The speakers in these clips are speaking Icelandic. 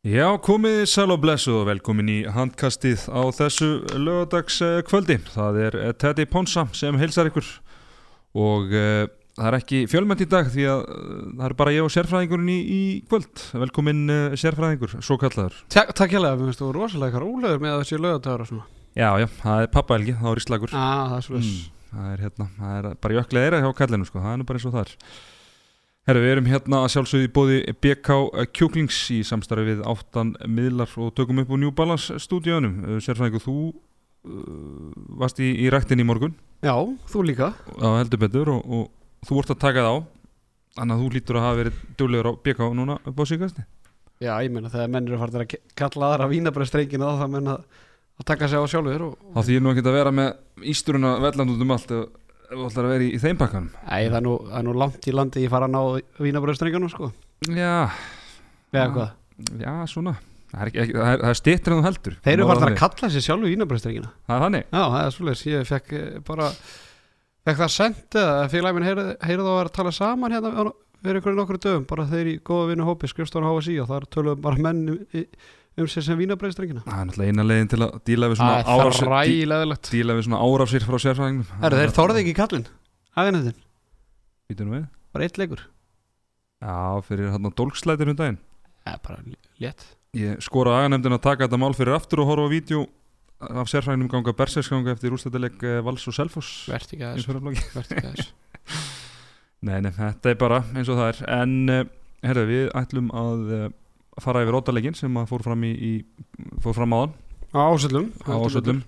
Já, komið sæl og blessu og velkomin í handkastið á þessu lögadags kvöldi. Það er eh, Teddy Ponsa sem heilsar ykkur og uh, það er ekki fjölmænt í dag því að uh, það er bara ég og sérfræðingurinn í, í kvöld. Velkomin uh, sérfræðingur, svo kallaður. Takk, hérlega, mér finnst þú rosalega eitthvað rólegur með þessi lögadagur og svona Já, já, það er pappaelgi, það er íslagur. ah, Það er svolítið Mm, það er hérna, það er bara jöklið eira hjá kallinu sko, það er nú bara eins og það er. Herru, við erum hérna að sjálfsögðu í bóði BK Kjúklings í samstarfi við áttan miðlar og tökum upp úr New Balance stúdíunum. Sérfræðingur, þú uh, varst í, í ræktin í morgun Já, þú líka á heldur betur og, og þú vart að taka það á þannig að þú lítur að hafa verið djúlegur á BK núna upp á síkasti. Já, ég meina þegar menn eru farin að kalla aðra vínabræðstrengina þá það menn að, taka sig á sjálfur og, Þá því ég nú ekki að vera með ísturuna velland út um allt ef þú ætlar að vera í, í þeim pakkanum. Æ, það er, nú, það er nú langt í landi ég fara að ná vínabræðstrengjana sko Já, Eða hvað já, svona. Það er, ekki, það er, það er stittur en þú heldur. Þeir eru farin að kalla sig sjálfur vínabræðstrengina Það er þannig. Já, það er svolítið, ég fekk eh, bara fekk það sendt eða félagin minn heyrði heyrði þá að vera að tala saman hérna á- fyrir einhverju nokkru dögum, bara þeir í góða vinnu hópi skrifstofan HSI og þar töluðum bara menn um, um sér sem vínabræðstrengina Það er náttúrulega eina leiðin til að díla við svona Það árásir, dí, rægilegilegt díla við svona árásir frá sérfræðingum. Herru, þeir þorði ekki kallinn Aðeinandinn, Býtum við. bara eitt leikur Já, fyrir hann á dólkslætir um daginn. Það er bara létt Ég skoraði aganemdin að taka þetta mál fyrir aftur og horfa á vídeo af sérfræðingum ganga berserskanga eftir úrstættileg Vals og Selfoss. Vert ekki í aðeins bloggi. Vert ekki aðeins Nei, nei, þetta er bara eins og það er. En, uh, herðu, við ætlum að uh, fara yfir óttalegin sem fór fram í, í fór fram áðan. Á ásöllum. Á ásöldum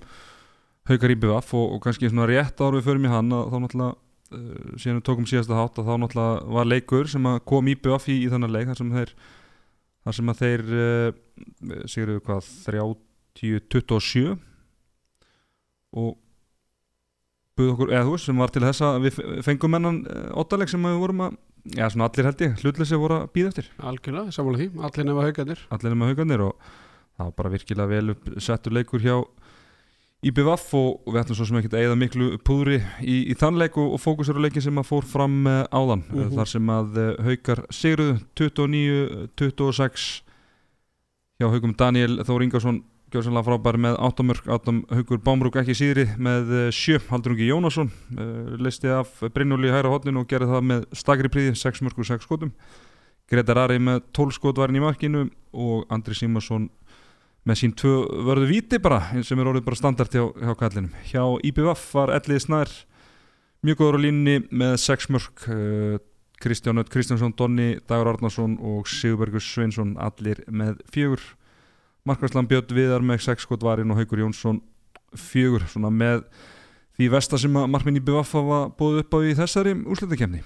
haukar í BVF og, og kannski svona rétt ára við förum í hann að þá náttúrulega uh, síðan við tókum síðasta hátt að þá náttúrulega var leikur sem kom í BVF í, í þannig leik þar sem þeir þar sem að þeir uh, sigurðu hvað 30-27 og buð okkur, eða þú sem var til þess að við fengum mennan uh, óttaleg sem við vorum að já, svona allir held ég, hlutleysi voru að býða eftir. Algjörlega, sammála því, allir nefna haugarnir. Allir nema haugarnir og það var bara virkilega vel settur leikur hjá IBVF og, við ætlum svo sem ekki að eigða miklu púðri í, í þann leik og, fókusur á leikin sem að fór fram uh, áðan. Mm Mhm. þar sem að uh, haukar sigruðu 29-26 hjá haugum Daniel Þór Ingarsson gjörsanlega frábær með áttamörk átam haugur Bámrúk ekki síðri með uh, sjö Haldrungi Jónasson uh, listi af Brynjúli í hæra hotninu og gerði það með stakri príði 6 mörg og 6 skotum. Gretar Ari með 12 skot varin í markinu og Andri Simarsson með sín tvö vörðu víti bara sem er orðið bara standart hjá, hjá kallinum. Hjá IBVF var Ellið Snær mjög góður á línni með 6 mörg uh, Kristján Öll Kristjánsson, Donni, Dagur Arnarsson og Sigurbergur Sveinsson allir með fjögur Markarslan Björn Viðar með 6 skot varin og Haukur Jónsson fjögur svona með því vesta sem að markminn IBVF hafa búið upp á í þessari úrslutakefni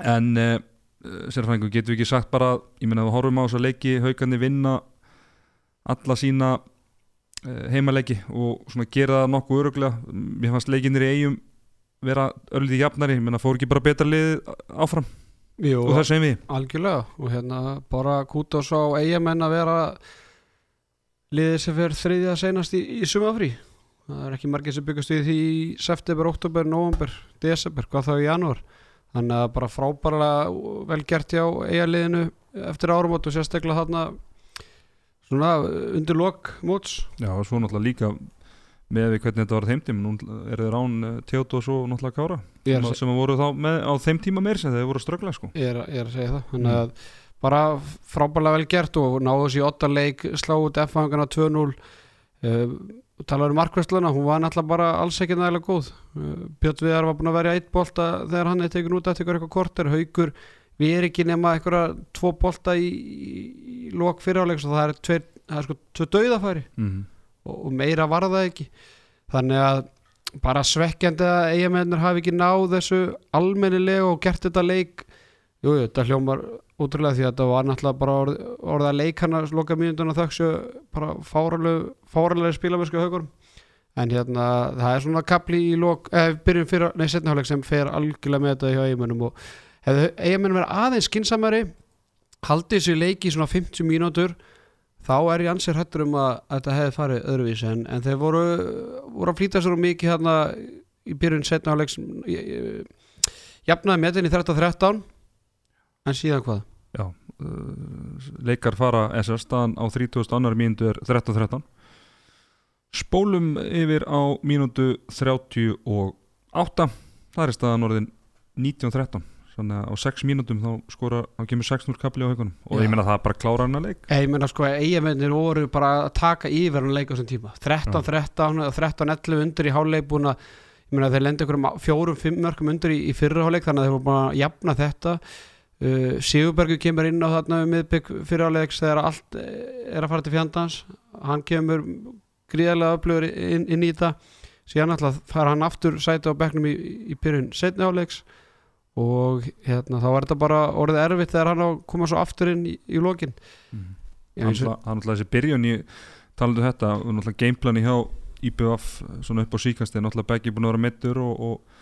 en uh, sérfæðingu getum við ekki sagt bara ég meina að við horfum á þess að leiki haugandi vinna alla sína uh, heimaleiki og svona gera það nokkuð öruglega mér fannst leikinir í eigum vera örlítið jafnari, ég meina fór ekki bara betra lið áfram? Jú, og það sem við. algjörlega. Og hérna bara kút og svo eigamenn að vera liðið sem fer þriðja senast í, í sumafrí það er ekki margir sem byggast við því í september, oktober, november, desember hvað þá í janúar. Þannig að bara frábærlega vel gert hjá eigaliðinu eftir árum og sérstaklega þarna svona undir lok móts. Já, og svo náttúrulega líka með við hvernig þetta var þeim tíma, nú er þeir án Tjótt og svo náttúrulega Kára. Sem, að, voru þá með, á þeim tíma meir sem þeir voru að ströggla sko. ég, er, ég er að segja það. Þannig að bara frábærlega vel gert og náðu þessi åtta leik slá út F-fangana 2-0 uh, talaður um markvæsluna hún var náttúrulega bara alls ekki nægilega góð. Uh, Björn Viðar var búin að verja eitt bolta þegar hann er tekin út eftir eitthvað korter. Haukur við er ekki nema einhverja tvo bolta í, í, lok fyriráleik það er, tveir, það er sko tvö dauðafæri. Mm. og, og meira var það ekki. Þannig að bara svekkjandi að eigamennir hafi ekki náð þessu almennilega og gert þetta leik jú, þetta hljómar útrúlega því að þetta var náttúrulega bara orð, orða leik hann að loka mínundun og þöksu bara fáraleg, fáraleg spilamennsku haugur en hérna það er svona kapli í lok, eh, byrjun fyrir, nei setniháleik sem fer algjörlega með þetta hjá eigamennum og hefðu eigamennum verið aðeins skinsamari haldið sér leiki í svona 50 mínútur þá er ég ansið hættur um að, að þetta hefði farið öðruvísi. En, en þeir voru, voru að flýta sér um mikið hérna í byrjun setna áleiks jafnaði metin í 13-13 en síðan hvað? Já, uh, leikar fara SS staðan á 30. annar mínútu er 13-13 spólum yfir á mínútu 38 það er staðan orðin 19-13 þannig að á 6 mínútum þá skora þá kemur 6-0 kapli á haugunum. Og Já. ég meina það er bara klára hann að leik Ég meina sko, eigamennir voru bara að taka yfir hann leik á þessum tíma. 13-13, 13-11 undir í háleik búin að, ég meina þeir lendi einhverjum fjórum, fimm mörgum undir í, í fyrra háleik þannig að þeir voru bara að jafna þetta uh, Sigurbergur kemur inn á þarna um miðbygg fyrra háleiks þegar allt eh, er að fara til fjandans. Hann kemur gríðarlega öflugur inn, inn í þetta. Síðan alltaf fara hann aftur sæti á bekknum í, í byrjun setni háleiks og hérna þá var þetta bara orðið erfitt þegar hann koma svo aftur inn í, í lokin. Mm. Hann náttúrulega þessi byrjun í talandu þetta, og náttúrulega gameplani hjá IBF svona upp á síkast er náttúrulega beggi búin að vera mittur og, og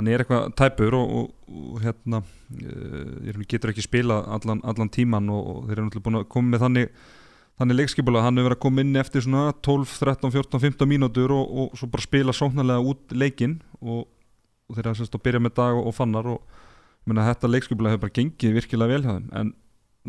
hann er eitthvað tæpur og, og, og hérna uh, getur ekki spila allan, allan tíman og, og þeir eru náttúrulega búin að koma með þannig þannig leikskipula, hann hefur verið að koma inn eftir svona 12, 13, 14, 15 mínútur og, svo bara spila sóknarlega út leikinn og, þeir eru að byrja með dag og, fannar og ég meina, þetta leikskipula hefur bara gengið virkilega vel hjá þeim en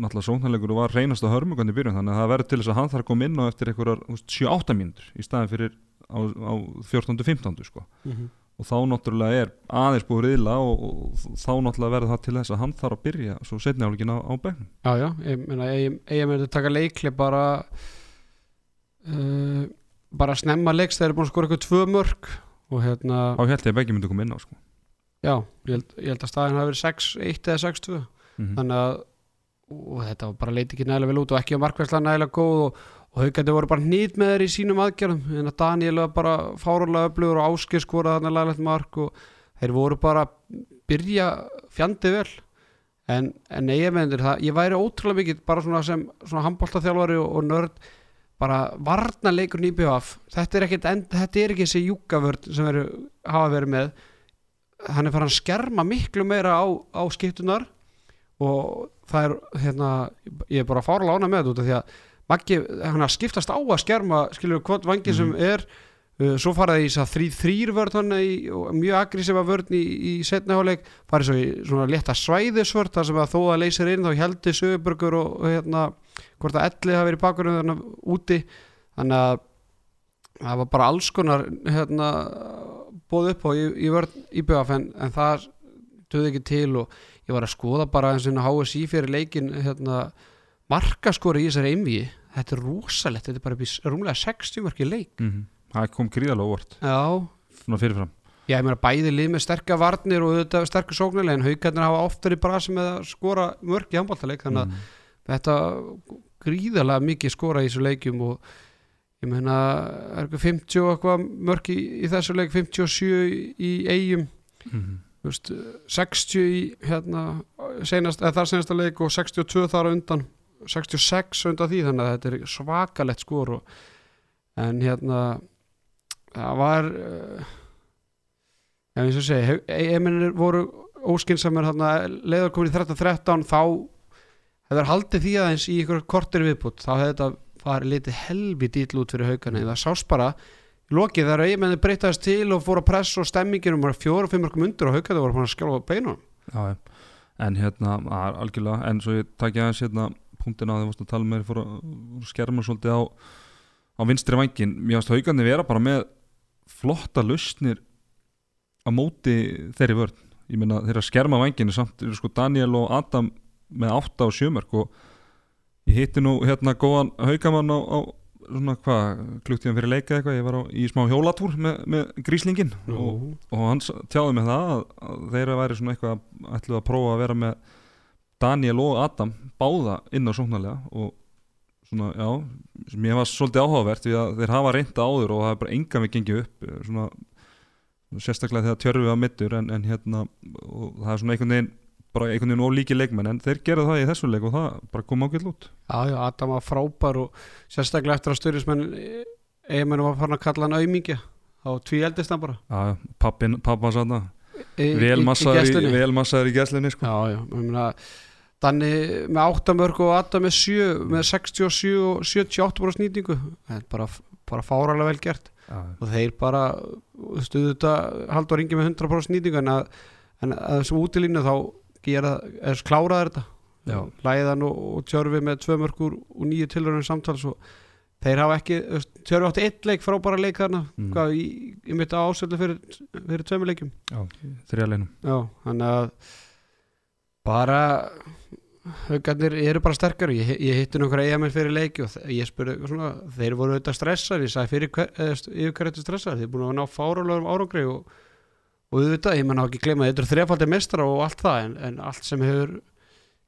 náttúrulega sóknarleikur var reynast að hörmugandi í byrjun þannig að það verður til þess að hann þarf að koma inn á eftir einhverjar 7-8 mínútur í staðin fyrir á, á 14-15 sko. Mhm. Og þá náttúrulega er aðeins búið riðla og, og þá náttúrulega verður það til þess að hann þarf að byrja svo setni áleikin á, á begnum Já, já, ég meina, ég meina taka leikli bara uh, bara snemma leiks þeir eru búin að skora eitthvað tvö mörg og hérna, held ég að beggi myndi koma inn á sko. já, ég held, ég held að staðin hafi verið 6-1 eða 6-2 mm þannig að og þetta var bara leiti ekki nægilega vel út og ekki á markværslega nægilega góð og, og haugandi voru bara hnýtt með þeir í sínum aðgerðum. En að Daniel var bara fárúlega öflugur og áskil skoraði þarna laglegt mark og þeir voru bara byrja fjandi vel. En, en eiginvendur, ég væri ótrúlega mikið bara svona sem handbóltaþjálfari og, og nörd bara varna leikur nýbjöf þetta er ekki, þetta er ekki þessi júkavörd sem veru, hafa verið með. Hann er farin að skerma miklu meira á, á skiptunar og það er hérna, ég er bara fárlega ána með þetta því að Maggi, hann skiptast á að skerma skilur hvort vangi sem er uh, svo faraði í þrý þrýr vörð hann í, og mjög aggressífa vörð í, í setna háleik, farið svo í svona létta svæðisvörð þar sem að þó að leysir inn þá heldur Söguburgur og, og hérna hvort að Elli hafi verið bakurinn þannig úti. Þannig að það var bara alls konar hérna bóð upp á í, í vörð í BF en, en það töði ekki til og ég var að skoða bara eins og HSI fyrir leikin hérna markaskori í þessari einvíi þetta er rosalegt, þetta er bara rúmlega 60 mörki leik. -hmm. það kom gríðalega óvart. Já, fyrirfram. Já ég meina bæði lið með sterka varnir og þetta sterkur sóknarlega en haugarnir hafa oftar í brasi með að skora mörk í handbóltaleik þannig að Mhm. þetta gríðalega mikið skora í þessu leikjum og ég meina er eitthvað 50 og eitthvað mörk í, í þessu leik 57 í, eigum Mhm. þú veist, 60 í hérna, senast, þar senasta leik og 62 þar undan 66 undan því þannig að þetta er svakalett skor og, en hérna það var uh, ef eins og segi eiginmennir voru óskinsamir hérna, leiðar komin í 13-13 þá hefur haldið því aðeins í ykkur kortir viðbútt þá hefði þetta farið litið helvi dýll út fyrir haugana það sást bara lokið þegar eiginmennir breytaðist til og fóru að pressa og stemminginum var fjóra og fimm mörgum undur og haugana voru að skjálfa á beinunum. Já, en hérna, algjörlega en svo ég takja aðeins hérna punktin á því að tala með fór að skerma svolítið á, á vinstri vangin mér finnst haugandi vera bara með flotta lausnir á móti þeirri vörn. Ég meina þeirra skerma vanginu samt sko Daniel og Adam með 8 og 7 mörg og ég hitti nú hérna góðan haugamann á, á svona hvað, kluktíðan fyrir leika eitthvað? Ég var á, í smá hjólatúr með, með gríslingin og og hann s- tjáði með það að, að þeirra væri svona eitthvað ætluð að prófa að vera með Daniel og Adam báða inn á sóknarlega og svona, já, sem ég var svolítið áhugavert því að þeir hafa reynda áður og það er bara enga við gengið upp eh, svona, sérstaklega þegar tjörfið að mittur en, en hérna, og það er svona einhvern veginn bara einhvern veginn ólíki leikmenn en þeir gera það í þessu leik og það bara kom ákveld út. Já, já, Adam var frábær og sérstaklega eftir að styrismenn eiginmenn var farin að kalla hann aumingja þá tví eldist hann bara. Já, pappin, pappa sann það. Í, vel massaður í, gæslinni sko. Já, já, ég meina Danni með 8 mörg og Adam með 7 með 67 og 78 bara snýtingu er bara, bara fáralega vel gert. Já, og þeir bara stuðu þetta haldur ringi með 100% snýtingu en að, en að þessu útilínu þá gera, eða kláraði þetta. Já. Læðan og, og Tjörfi með tvö mörgur og nýju tilröðunum samtals og þeir hafa ekki, Tjörfi átti eitt leik frábæra leik þarna, Mm. hvað, í, í mitt ásöldu fyrir, fyrir tveimur leikjum. Já, þrjá leinum þannig að bara haugarnir eru bara sterkar ég, ég hitti nokkur eigamenn fyrir leiki og ég spurði svona, þeir voru auðvitað stressar ég sagði fyrir hver, eða, st- yfir hverju þetta stressar þeir búin að ná fárulegum árangri og, og auðvitað, ég menna ekki gleyma þetta eru þrefaldi mestra og allt það en, en allt sem hefur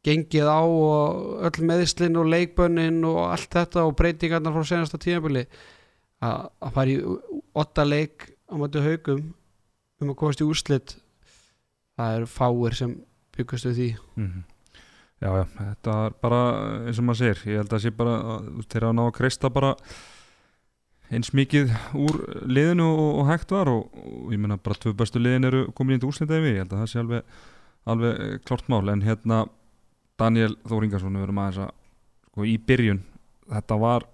gengið á og öll meðislinn og leikbönnin og allt þetta og breytingarnar frá senasta tímabili að að fara í åtta leik á mætu haugum um að komast í úrslit það eru fáir sem byggast við því Mhm. Já, já, þetta er bara eins og maður segir, ég held að sé bara að þú veist, þeir að ná að kreista bara eins mikið úr liðinu og, og hægt var og, og ég meina bara tvö bestu liðin eru komin í þetta úrslitaði við, ég held að það sé alveg, alveg eh, klárt mál, en hérna Daniel Þór Ingarsson, við erum aðeins að sko í byrjun, þetta var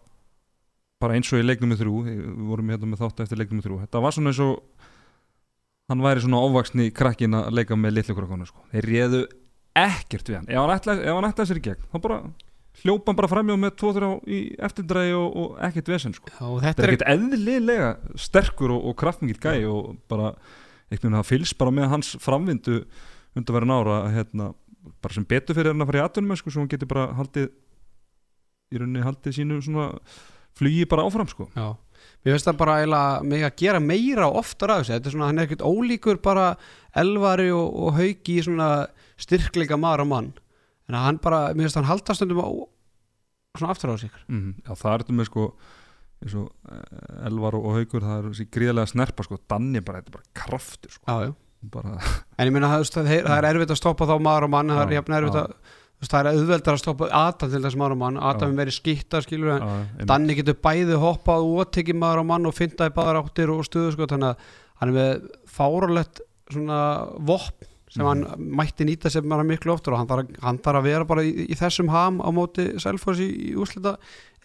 bara eins og í leiknum með þrjú við vorum hérna með þátt eftir leiknum með þrjú þetta var svona eins og hann væri svona óvaksni krakkin að leika með litlu krakkonu sko. þeir réðu ekkert við hann ef hann ætlaði, ætlaði sér í gegn þá bara hljópa hann bara framjá með 2-3 í eftirdræði og, og ekkert vesen sko. Þetta er er ekkert eðlilega sterkur og, og kraftmikið gæi og bara einhvern veginn það fylgst bara með hans framvindu undan verið nára hérna, bara sem betur fyrir hann að fara í atunum sko, svo hann getur bara haldið í rauninni haldið sínu svona flugi bara áfram sko. Já, mér finnst það bara eiginlega mig að gera meira og oftar af þessu. Þetta er svona, hann er ekkert ólíkur bara elvari og, og hauki í svona styrkleika maður og mann. En hann bara, mér finnst hann halda stundum á, svona aftur á sig. Mm Já, það er þetta með sko og eh, Elvar og, Haukur það er þessi gríðarlega snerpa sko. Danni bara, þetta er bara kraftur sko. Já, já. Bara, En ég meina það, það, er erfitt að stoppa þá maður og mann það er jafn erfitt að það er auðveldar að stoppa Adam til þess maður og mann Adam er verið skýtta skilur en einmitt. Danni getur bæði hoppað og tekið maður og mann og fintaði báðar áttir og stuðu sko þannig að hann er með fáralegt svona vopn sem hann mætti nýta sem bara miklu oftur og hann þarf, að- hann vera bara í, í þessum ham á móti Selfoss í, í úslita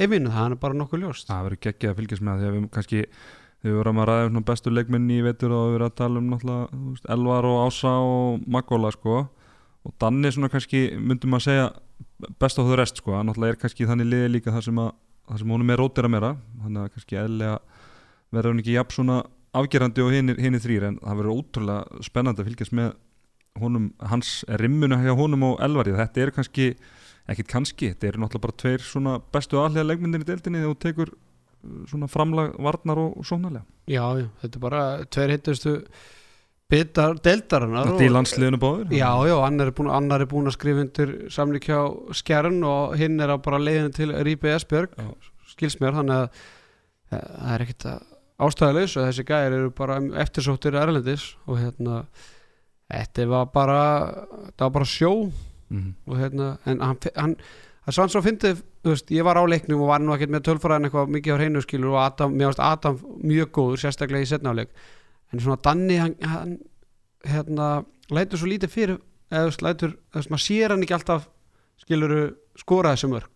efinu, það er bara nokkuð ljóst. Það verður geggið að fylgjast með því að við kannski þegar við vorum að ræða um bestu leikminni í vetur og við erum að tala um náttúrulega Elvar og Ása og Magóla sko og Danni svona kannski myndum að segja best á þau rest sko. Hann náttúrulega er kannski þannig liði líka þar sem sem honum er rótir að meira þannig að kannski eðlega verður hann ekki jafn svona afgerandi og hinir þrýr en það verður ótrúlega spennandi að fylgjast með honum, hans rimmuna hjá honum og Elvari, þetta er kannski ekkit kannski, þetta eru náttúrulega bara tveir svona bestu aðlega leikmyndir í deildinni þegar þú tekur uh, svona framlag varnar og, og sónalega Já, já, þetta er bara tveir hittustu bitar deildarinnar Þetta í landsliðinu báður Já, já, annar er búin, annar er búin að skrifa undir samlík hjá Skjærn og hinn er að bara leiðin til Rípi Esbjörg skils mér, þannig að eh, það er ekkit að ástæðulegs og þessi gæðir eru bara eftirsóttir erlendis og hérna þetta var bara þetta var bara sjó. Mm og hérna, en hann, hann það sann svo fyndið, þú veist, ég var á leiknum og var nú ekkert með tölfræðin eitthvað mikið á hreinu skilur og Adam, mér varst Adam mjög góður sérstaklega í setnáleik, en svona Danni hann, hann hérna lætur svo lítið fyrir eða lætur, þú veist, maður sér hann ekki alltaf skiluru skora þessu mörg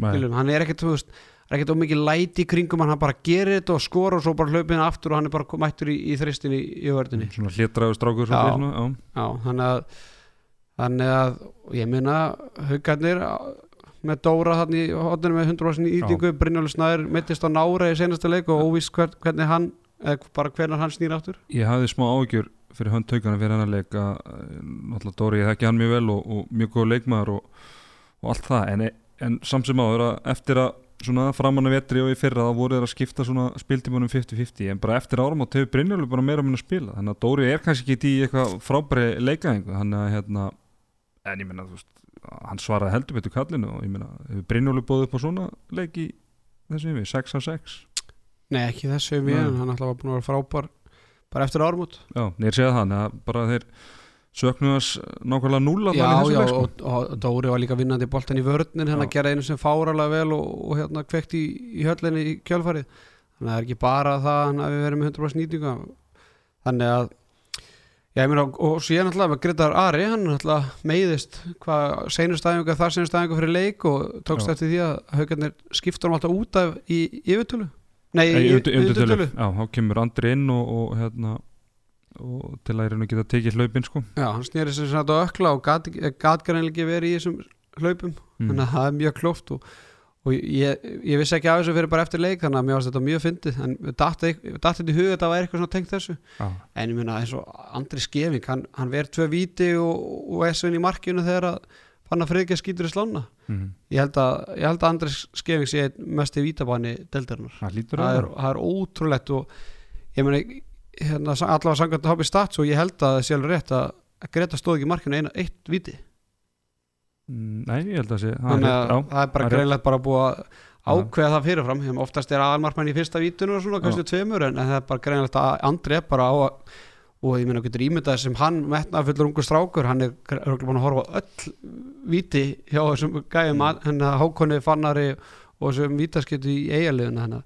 skilur, hann er ekkert, þú veist það er ekkert of mikið læti í kringum hann, hann bara gerir þetta og skora og svo bara hlaupið hann aftur og hann er bara mættur í, í þristinni í, vördinni Svona hlétraðu strákur þannig að þannig að ég meina haugarnir með Dóra þannig með 100% ítingu Brynjólu Snæður mittist á nára í senasta leik og óvíst hver, hvernig hann eða bara hvernig hann snýr aftur? Ég hafði smá áhyggjur fyrir hönd haugana fyrir leik að eh, náttúrulega Dóri, ég þekki hann mjög vel og, og mjög góð leikmaður og, og allt það. En, en samt sem áður að eftir að svona framan af vetri og í fyrra þá voru þeir að skipta spiltímanum 50-50 en bara eftir árum og hefur Brynjólu bara meira minn að spila þannig að Dóri er kannski ekki í eitthvað frábæri leikaðingu hérna en ég veist hann svaraði heldur betur kallinu og ég meina hefur Brynjólu bóðið upp á svona leik í þessu við 6 af 6 Nei, ekki þessu ég, Nei. en hann alltaf var búin að vera frábær bara eftir ármút Já, ég segja það, að bara þeir söknu þess nákvæmlega núl Já, já, sko. og, og Dóri var líka vinnandi boltan í vörninn hann að gera einu sem fáralega vel og, og hérna kveikt í, í höllinni í kjölfarið þannig að það er ekki bara það að hafi verið með 100% nýtingu þannig að Já, ég meina, og síðan alltaf með Gretar Ari, hann alltaf meiðist hvað seinustæðingu, þar seinustæðingu fyrir leik og tókst Já. eftir því að haugarnir skipta hann alltaf út af í yfirtölu Nei, í yfirtölu Já, þá kemur Andri inn og, og hérna og til að hérna geta tekið hlaupin sko. Já, hann snýri sem sagt á ökla og gat, gat greinlega ekki verið í þessum hlaupum. Mm. þannig að það er mjög klóft og, og ég, ég vissi ekki af þessu fyrir bara eftir leik þannig að mér varst þetta mjög fyndið. En datt þetta í huga þetta var eitthvað svona tengt þessu. Já, en ég minna eins og Andri Skeving hann, hann verið tvö víti og, og er svinn í markinu þegar að fann að friðgeir skýtur í slána. Mm. ég held að, ég held að Andri Skeving sé mest í vítabanni deldarinnar það að er, er ótrúlegt og ég meina hérna, allavega sangat hoppi stats og ég held að það sé alveg rétt að að Greta stóð ekki í markinu eina, eitt viti Mm, Nei, ég held að sé þannig að það er bara greinlegt bara búið að ákveða það fyrirfram. Þeim oftast er aðalmarkmann í fyrsta vítinu og svona, kannski tveimur en það er bara greinlegt að Andri er bara á að og ég meina getur ímyndað sem hann metnaði fullur ungu strákur, hann er örugglega búinn að horfa öll viti hjá þessum gæjum Mm. mm. henni Hákonni Fannari og þessum vítaskiptu í eigaliðuna henni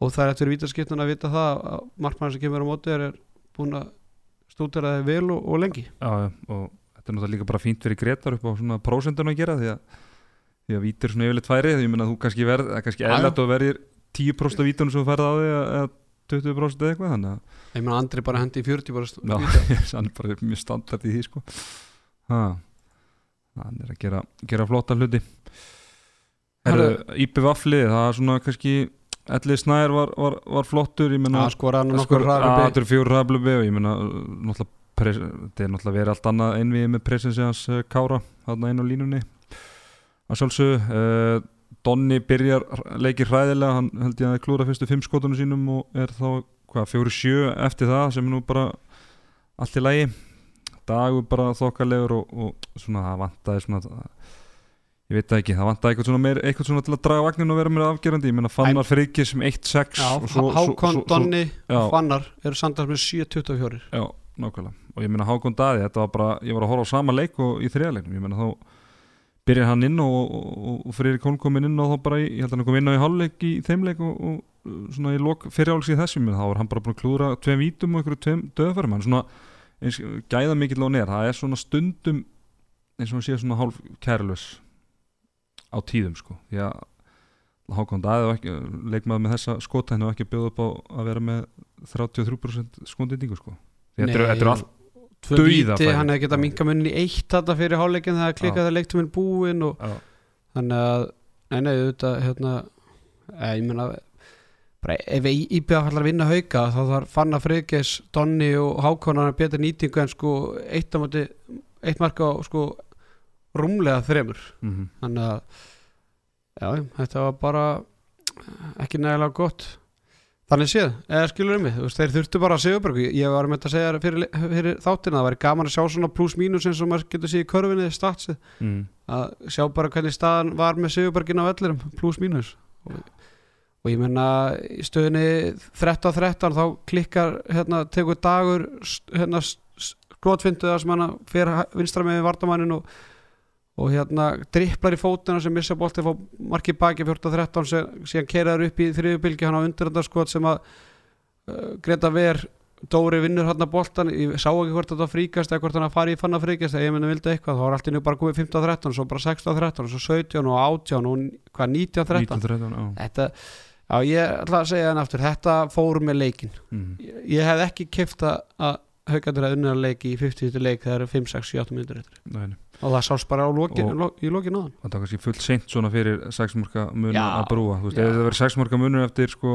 og það er eftir vítaskiptun að vita það að markmann sem kemur á móti er búinn að stúdera það vel og, og lengi Já, og þetta er náttúrulega líka bara fínt fyrir Gretar upp á svona prósendun að gera því að, því að vítir svona yfirleitt færi því að þú kannski verð, er kannski eðlætt og verðir 10% af vítunum sem þú færð á því eða 20% eða eitthvað þannig að ég meina Andri bara hendi í 40 bara stu- Já, víta. hann er bara mjög standart í því sko. Ha. hann er að gera, gera flotta hluti. Ípi Vafli, það er svona kannski Ellið Snær var, var, var flottur að skora nokkur ræðlubi og ég meina pres, þetta er náttúrulega verið allt annað einvið með presensi hans uh, Kára þarna á línunni. Að sjálfsög uh, Donni byrjar leikir hræðilega hann held ég að klúra fyrstu fimm skotunum sínum og er þá hvað fjóru sjö eftir það sem er nú bara allt í lægi dagur bara þokkalegur og, og svona það vantaði svona ég veit ekki, það vantaði eitthvað svona, meir, eitthvað svona til að draga vagnin og vera meira afgerandi. Ég meina fannar Freyki sem 1-6 Já, og svo- svo- Hákon, Donni og Fannar eru samtals með 7-24 Já, nákvæmlega. Og ég meina Hákon Daði, þetta var bara ég var að horfa á sama leik og í þriðaleiknum ég meina þá byrjar hann inn og, og, og Freyri Kólm kom inn og þá bara ég held að hann kom inn á í hálfleik í þeim leik og, og svona í lok fyrirálgs í þessum þá var hann bara búin að klúra tveim vítum og einhverju tveim döðfærum hann svona eins, gæða mikill á nér, það er svona stundum eins og hann sé svona hálf kærlus á tíðum sko. Því að Hákon ekki, leikmaður með þessa skotæðinu og ekki bjóð upp á að vera með 33% skondindingu sko. Þetta eru- þetta víti, hann hefði getað minka munni í eitt þetta fyrir hálfleikin þegar Já. klikkaði leiktuminn búinn og þannig að, nei, nei, auðvitað hérna, ég meina bara ef IBF ætlar að vinna hauka þá þarf Fanna Friðgeis, Donni og Hákonar að betra nýtingu en sko eitt, á móti, eitt marka á sko rúmlega þremur. Mhm. þannig að já, þetta var bara ekki nægilega gott þannig séð, eða skilur um mig þeir þurftu bara að Sigurberg. Ég var með þetta að segja fyrir, fyrir þáttina, það væri gaman að sjá svona pluss mínus eins og maður getur séð í körfinni statsið, mm. að sjá bara hvernig staðan var með Sigurbergin á öllurum pluss mínus. Og, og ég menna í stöðinni 13-13 þá klikkar hérna, tekur dagur hérna, skotfindu það sem hann fer vinstra með vardamannin og og hérna dripplar í fótina sem missa bolti fá marki baki 14-13 sem, síðan keiraður upp í þriðubilgi hann á undirhandarskot sem að uh, Greta Ver Dóri vinnur hann að boltan ég sá ekki hvort þetta fríkast eða hvort hann að fara í fann að fríkast eða ég myndi vildi eitthvað, þá var allt innu bara komið 15-13 svo bara 16-13, svo 17 og 18 og hvað 19-13 19-13 já. þetta, já ég ætla að segja hann aftur þetta fór með leikin Mm. ég, ég hef ekki kifta að haugandur að unnur að leiki í 50 leik þegar það eru 5, 6, 7, 8 minnur eftir Nei, nei. Og það sást bara á lokin, Og- lo, í lokin hann. Það var kannski fullt seint svona fyrir 6 marka munur Já, að brúa. Þú veist, já. ef það verið 6 marka munur eftir sko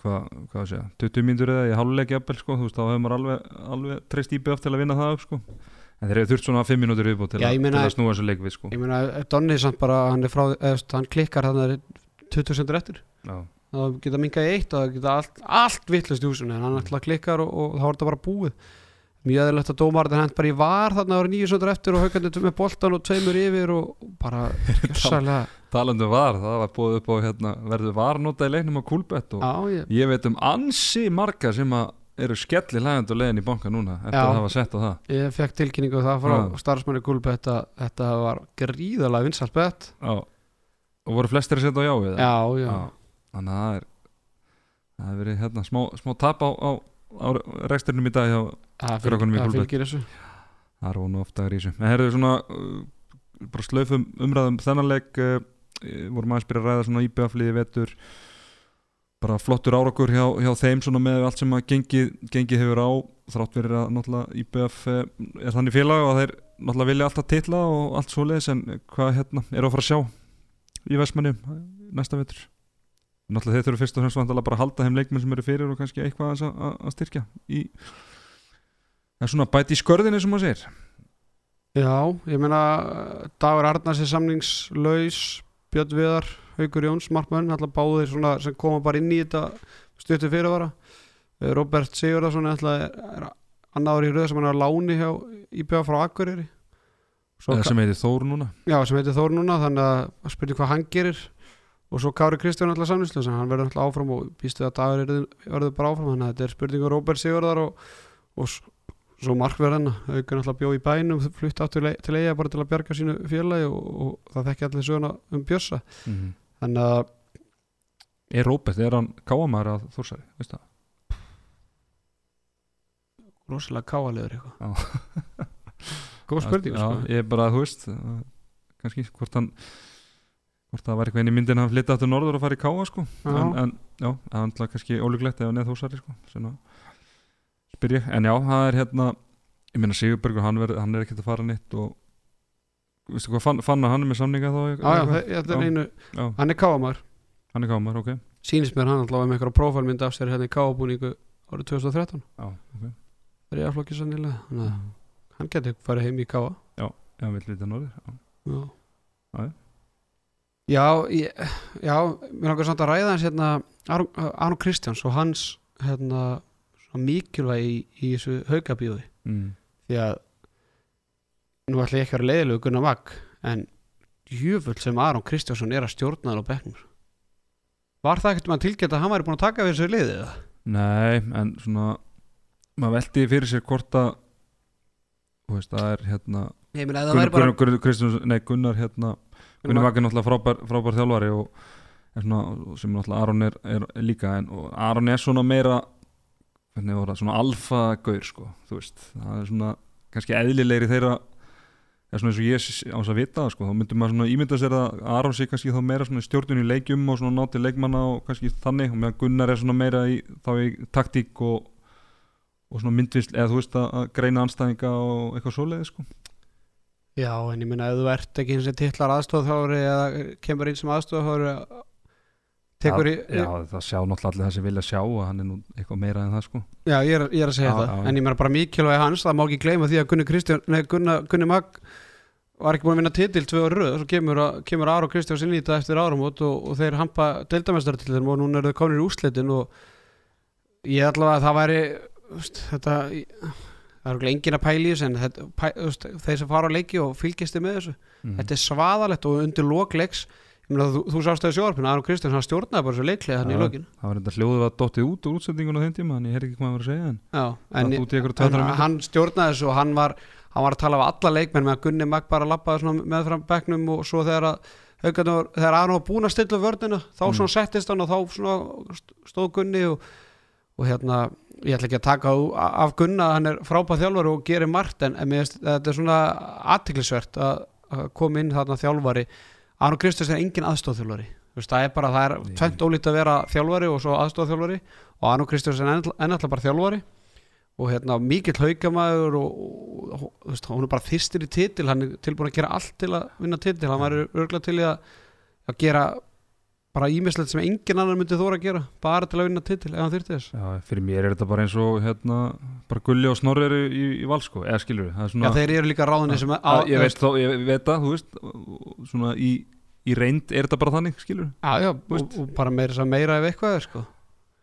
hvað, hvað að segja, 20 mínútur eða í háluleik jafnvel sko, þú veist, þá hefur maður alveg, alveg treyst íbjöð til að vinna það upp sko. En þeir eru þurft svona 5 mínútur viðbúð til, Já, að- ég meina- til að snúa þessu leik við sko. Ég meina, Donni samt bara hann er frá, eða, hann klikkar hann er 20 sendur eftir. Já, það geta minkað í eitt og það geta allt, allt vittlust í húsinu. En hann alltaf klikkar og, og þá er þetta bara búið mjög aðeilegt að dómarðin hent bara í var þarna ára nýju sendur eftir og haugandi með boltan og tveimur yfir og bara gjössalega talandi um var, það var búið upp á hérna, verður varnóta í leiknum á Kúlbett og já, ég, ég veit um ansi marga sem að eru skelli hlægandi og leiðin í banka núna eftir Já. að hafa sett á það. Ég fekk tilkynningu um það frá Já. starfsmanni Gulbe þetta, þetta var gríðalega vinsalt bett og voru flestir að setja á já við það? Já, já, Já, þannig að það er það hefur verið hérna smá, smá tap á, á, á reksturinnum í dag hjá, það fylgir, þessu. Það er vonu ofta að rísu en herðu svona uh, bara slöfum umræðum. Þennan leik uh, vorum aðeins byrja að ræða svona íbjöðafliði vetur. Bara flottur árakur hjá, hjá þeim svona með allt sem að gengið, gengið hefur á þrátt verið að náttúrulega IBF eh, er þannig félag og þeir náttúrulega vilja alltaf titla og allt svo leiðis en hvað hérna er að fara að sjá í Vestmanni næsta vetur náttúrulega þeir þurfa fyrst og fremst bara að halda þeim leikmenn sem eru fyrir og kannski eitthvað að, að styrkja í það er svona bæti í skörðinni sem maður segir. Já, ég meina Dagur Arnars er samningslaus Björn Viðar, Haukur Jóns, Markmann alltaf báðir svona sem koma bara inn í þetta stuttu fyrirvara. Eh, Robert Sigurðarsson alltaf er annaður í röð sem hann er á láni hjá IBA frá Akureyri. Svo sem heitir Þór núna. Já, sem heitir Þór núna þannig að spyrja hvað hann gerir og svo Kári Kristján alltaf samninslu hann verður alltaf áfram og býstu að dagur verður bara áfram. Þannig að þetta er spurningu Robert Sigurðar og, og svo markverðina auðvitað alltaf bjó í bænum flutt átt til, eiga bara til að bjarga sínu félagi og, og það þekki allir söguna um Bjössa mm þannig að er Róbert, er hann káamæður að Þórsari veist það? rosalega káalegur eitthvað. Góð spurning sko. ég er bara, þú veist kannski hvort hann hvort það var eitthvað inn í myndin að hann flytta aftur norður og fara í káa sko. Já. en, en já, það alltaf kannski ólíklegt ef hann er þósari sko Svona, spyr ég, en já, það er hérna ég meina Sigurbergur, hann, verð, hann er ekkert að fara nýtt og veistu hvað, fann, fann að hann er með samninga þá já, já, eitthvað? þe- þetta er Já. einu já, hann er káamar hann er káamar, ok. Sýnist mér hann alltaf með eitthvað prófálmynd af sér hérna í káabúningu árið 2013 já, ok, það er ég að flokki sannilega að hann getur farið heim í káa já, vill vita norður já. Já Já, já. Ég, já, mér langar samt að ræða hans hérna Aron Kristjáns og hans hérna svona mikilvæg í, í þessu haugabíði Mm. því að nú ætla ég ekki að vera leiðilegu Gunnar Magg en jöfull sem Aron Kristjánsson er að stjórna hann á bekknum Var það ekkert maður tilgætt að hann væri búin að taka við þessu liðið? eða? Nei, en svona maður veldi fyrir sér hvort að þú veist, það er hérna það Gunnar, bara Gunnar, Gunnar, Gunnar hérna Gunnar Maggi er náttúrulega frábær, frábær þjálfari og er svona, sem náttúrulega Aron er, er líka en Aron er svona meira það, svona alfa gaur sko, þú veist, það er svona kannski eðlilegri þeirra er svona eins og ég s- á þess að vita það sko, þá myndum maður svona ímynda sér að Aron sé kannski þá meira svona stjórnun í leikjum og svona nátti leikmanna og kannski þannig og meðan Gunnar er svona meira í, þá í taktík og, og svona myndvisl eða þú veist að greina anstæðinga og eitthvað svoleiði sko Já, en ég meina ef þú ert ekki eins og titlar aðstofþári eða kemur inn sem aðstofþári tekur í já, það sjá náttúrulega allir það sem vilja sjá að hann er nú eitthvað meira en það sko Já, ég er, ég er að segja Já, það, já. en ég meina bara mikilvæg hans, það má ekki gleyma því að Gunni, Kristján, nei, Gunna, Gunni Magg var ekki búin að vinna titil tvö ára röð, svo kemur, að- kemur Ára og Kristjáns inn í þetta eftir áramót og, og þeir hampa deildamestari til þeim og núna eru þau komin í úslitin og ég allavega að það væri þetta það er okkur engin að pæla í þessu en þetta, pæ, þeir sem fara á leiki og fylgjast þið með þessu mm. þetta er svaðalegt og undir lokleiks þú, þú sást það í sjóarpinu, Ára og Kristjáns hann stjórnaði bara þessu leiklega hann í Já. lokin það var enda hljóðið að dottið út úr útsendingun á þeim tíma þannig ég heyrði ekki hvað hann var að segja en Já, en, í en myndir hann stjórnaði þessu og hann var, hann var að tala af alla leikmenn með að Gunni Magg bara lappaði með fram bekknum og svo þegar að þegar Aron var búinn að stilla upp vörnina þá Mm. settist hann og þá stóð Gunni og, og hérna ég ætla ekki að taka af Gunna hann er frábæð þjálfari og gerir margt en, en finnst þetta er svona aðtiklisvert að, að koma inn þarna þjálfari. Aron Kristjáns er engin aðstofþjálfari veist, það er bara, það er tvent ólít að vera þjálfari og svo aðstofþjálfari og Aron Kristjáns er enn- ennáttúrulega bara þjálfari. Og hérna mikill haukamæður og, og, og veist, hún er bara þyrstir í titil. Hann er tilbúin að gera allt til að vinna titil. Hann væri örgulega til að, að gera bara ímislegt sem engin annar myndi þóra að gera bara til að vinna titil ef hann þyrti þess. Já, fyrir mér er þetta bara eins og hérna, bara Gulli og Snorri eru í, í val sko, eða skilur við, er Já, svona þeir eru líka ráðinni sem að, ég, veit, þó, ég veit það, þú veist svona í, í reynd er þetta bara þannig, skilur við Já, já, og, og bara meira, meira ef eitthvað er sko.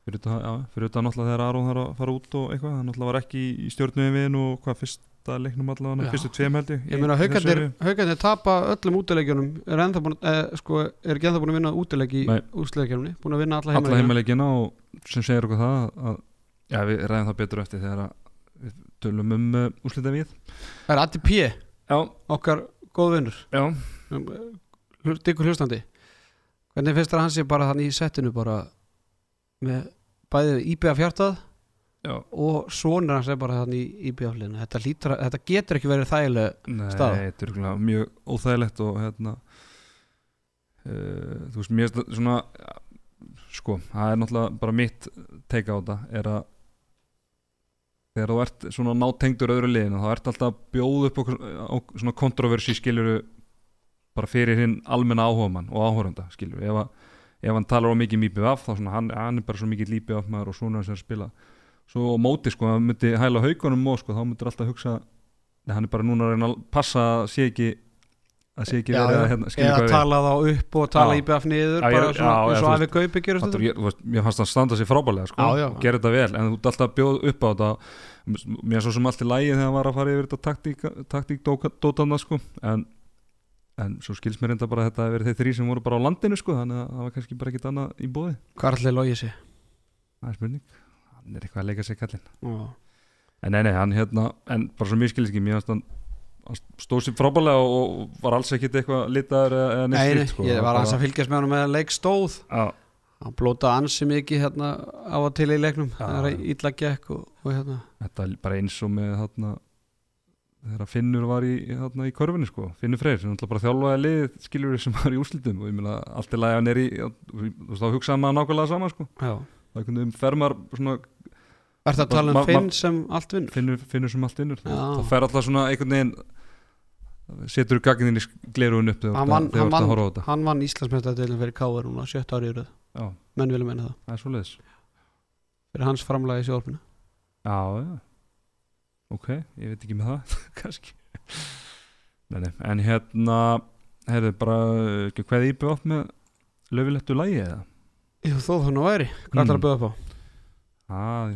Fyrir þetta, náttúrulega þegar Aron þarf að fara út og eitthvað, það náttúrulega var ekki í, stjórnum við og hvað fyrsta leiknum allavega, fyrstu tveim held ég Ég meina haukarnir tapa öllum útileikjunum er ennþá búin, eh, sko, er ekki ennþá búin að vinna útileik í útileikjunum búin að vinna alla alla heimaleikina heimaleikina og sem segir okkur það að, já, við ræðum það betur eftir þegar að við tölum um uh, úslita við Það er Addi P, Já, okkar góð vinnur. Já, Diggur hlustandi. Hvernig finnst þér að hann sé bara þannig í settinu bara með bæðið íbjöða fjartað já. Og sonur hans er bara þannig í íbjöða hlina þetta, þetta getur ekki verið þægileg Nei, staða. þetta er mjög óþægilegt og hérna uh, þú veist, mér það svona sko, það er náttúrulega bara mitt teika á þetta er að þegar þú ert svona nátengdur öðru liðinu þá ert alltaf að bjóða upp okkur, á svona kontroversi skiluru bara fyrir hinn almenna áhugamann og áhoranda skiluru ef, ef hann talar á mikið mýpið af þá svona hann, hann er bara svo mikið lípið af maður og svona sem er að spila svo móti sko, hann myndi hæla haugunum og sko, þá myndir alltaf hugsa Nei, hann er bara núna að reyna að passa að sé ekki að sé ekki Já, verið að hérna, eða tala þá upp og tala. IBF niður bara svona eins og afi Gaupi gerur veist, mér fannst hann standa sér frábælega sko, gera þetta vel en þú ert alltaf að bjóða upp á þetta. Mér svo sem allt í lægi þegar hann var að fara yfir þetta taktík, taktík dóka- dótana sko. en, en svo skils mér enda bara að þetta hafi verið þeir þrý sem voru bara á landinu sko, þannig að það var kannski bara ekkit annað í bóði hvað allir logið sig. Það er spurning, hann er eitthvað að leika sér kallinn Já. en nei, nei, hann hérna en bara svo mér skilis ekki, mér fannst hann stóð sér frábælega og, var alls ekkit eitthvað litaður eða, neitt Nei, sko. ég var aðeins að fylgjast með hann með að leik stóð Já, hann blótaði ansi mikið hérna á og til í leiknum það er illa gekk og, og hérna þetta er bara eins og með þarna þegar Finnur var í, þarna, í körfinni sko. Finnur Freyr sem náttúrulega bara þjálfaði lið skilur sem var í úrslitum og ég meina allt er lagi hann er í þú veist þá hugsaði maður nákvæmlega sama sko. Það er einhvern veginn fer maður svona Ertu að tala um Finn sem allt vinnur? finnur, finnur sem allt innur Já. þá fer alltaf svona einhvern veginn setur gagnin í glerugun upp Hann vann, þetta. hann vann Íslandsmeistaradeilin fyrir Káar núna sjött ári í röð. Já, menn vilja meina það. Það er svo leiðis fyrir hans framlagi í sjálfinu Já, já. Ok, ég veit ekki með það kannski. Nei, nei. En hérna heyrðu bara ekki hvað íbjöð oft með löfilettu lægi eða? Jú, þó það nú væri, hvað ætlar Mm. að bjóða upp á? ah,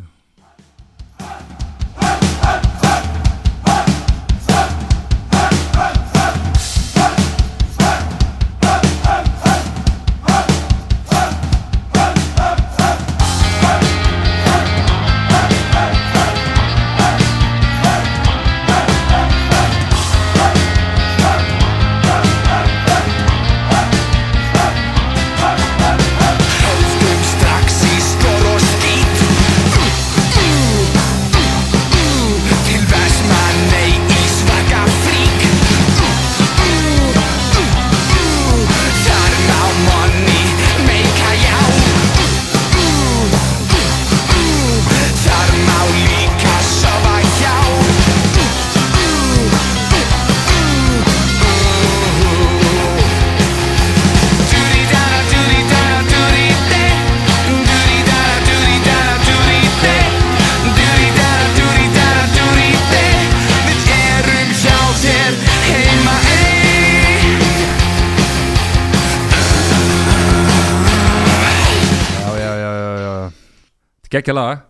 Gekkja lag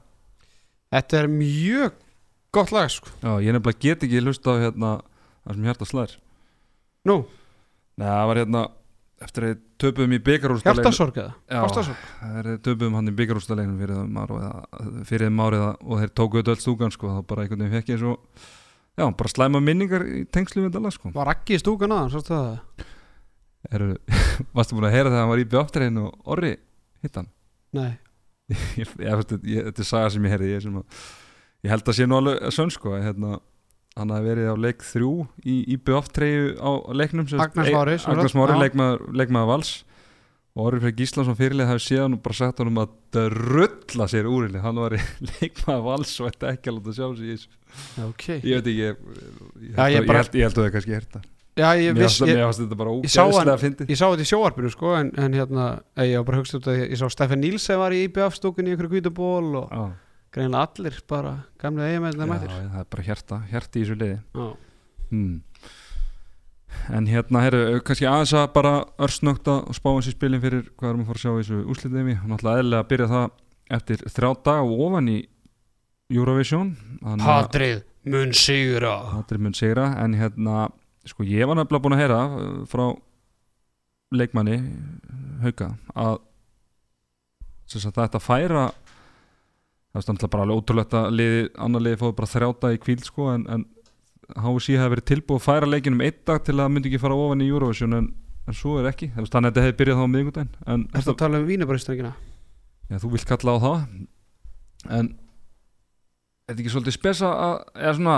Þetta er mjög gott lag sko. Já, ég nefnilega get ekki hlusta á hérna það sem hjarta slær Nú, Nei, það var hérna eftir að töpuðum í byggarúrstaleginum hjartasorg eða? Já. Það er töpuðum hann í þeim ár fyrir þeim árið og þeir tóku þetta öll stúkan sko, þá bara einhvern veginn fekk ég svo já, bara slæma minningar í tengslu við þetta lag sko Var ekki í stúkan aðan, sástu það? Eru, varstu búin að heyra þegar hann var í bjóftreinu og orri hitt hann Nei, þetta er saga sem ég heyrði ég, sem að, ég held að sé nú alveg sönn sko að, hérna, hann hafi verið á leik þrjú í, í bjóftreinu á leiknum sem sagt, Agnar Smári, sem Agnar sagt, Smári já. leikmaður, vals. Og Orri Freyr Gíslason fyrirlið hafi séð hann og bara sagt honum að drulla sér úrinni hann var leikmaður vals og ætti ekki að láta sjá sig í þessu. Ok. Ég veit ekki ég, ég, held, ég að- ég, ég að það kannski hérta Já, ég mér viss, fannst ég, mér fannst þetta bara hann- ógeðslega fyndið. ég sá þetta í sjóarpinu sko en, en hérna, eh, ég var bara hugst út að ég, ég sá Stefan Nílsen var í IBF stúkunni í einhverju hvítuból og Já, greinlega allir bara gamlega eiginmenn já, mættir það er bara hjarta, hjarti í þessu liði. Já. hmm. En hérna, herru, kannski aðeins að bara örsnögt að spá eins í spilin fyrir hvað erum að fara að sjá í þessu úslitiðmi og náttúrulega eðlilega að byrja það eftir þrjá daga og ofan í Eurovision. Að- Patrið mun sigra. Hattur mun sigra en hérna, sko ég var nefnilega búin að heyra uh, frá leikmanni Hauka að þetta færa það er náttúrulega bara alveg ótrúlegt að liði, annar liði fóðu bara þrjáta í kvíld sko en, en HSI hefði verið tilbúið að færa leikin um einn dag til að myndi ekki fara ofan í Eurovision en, en svo er ekki, þannig að þetta hefði byrjað þá á miðvikudaginn en Ertu að tala um vínabristrækina? Já, þú vilt kalla á það en er þetta ekki svolítið spesa að, eða svona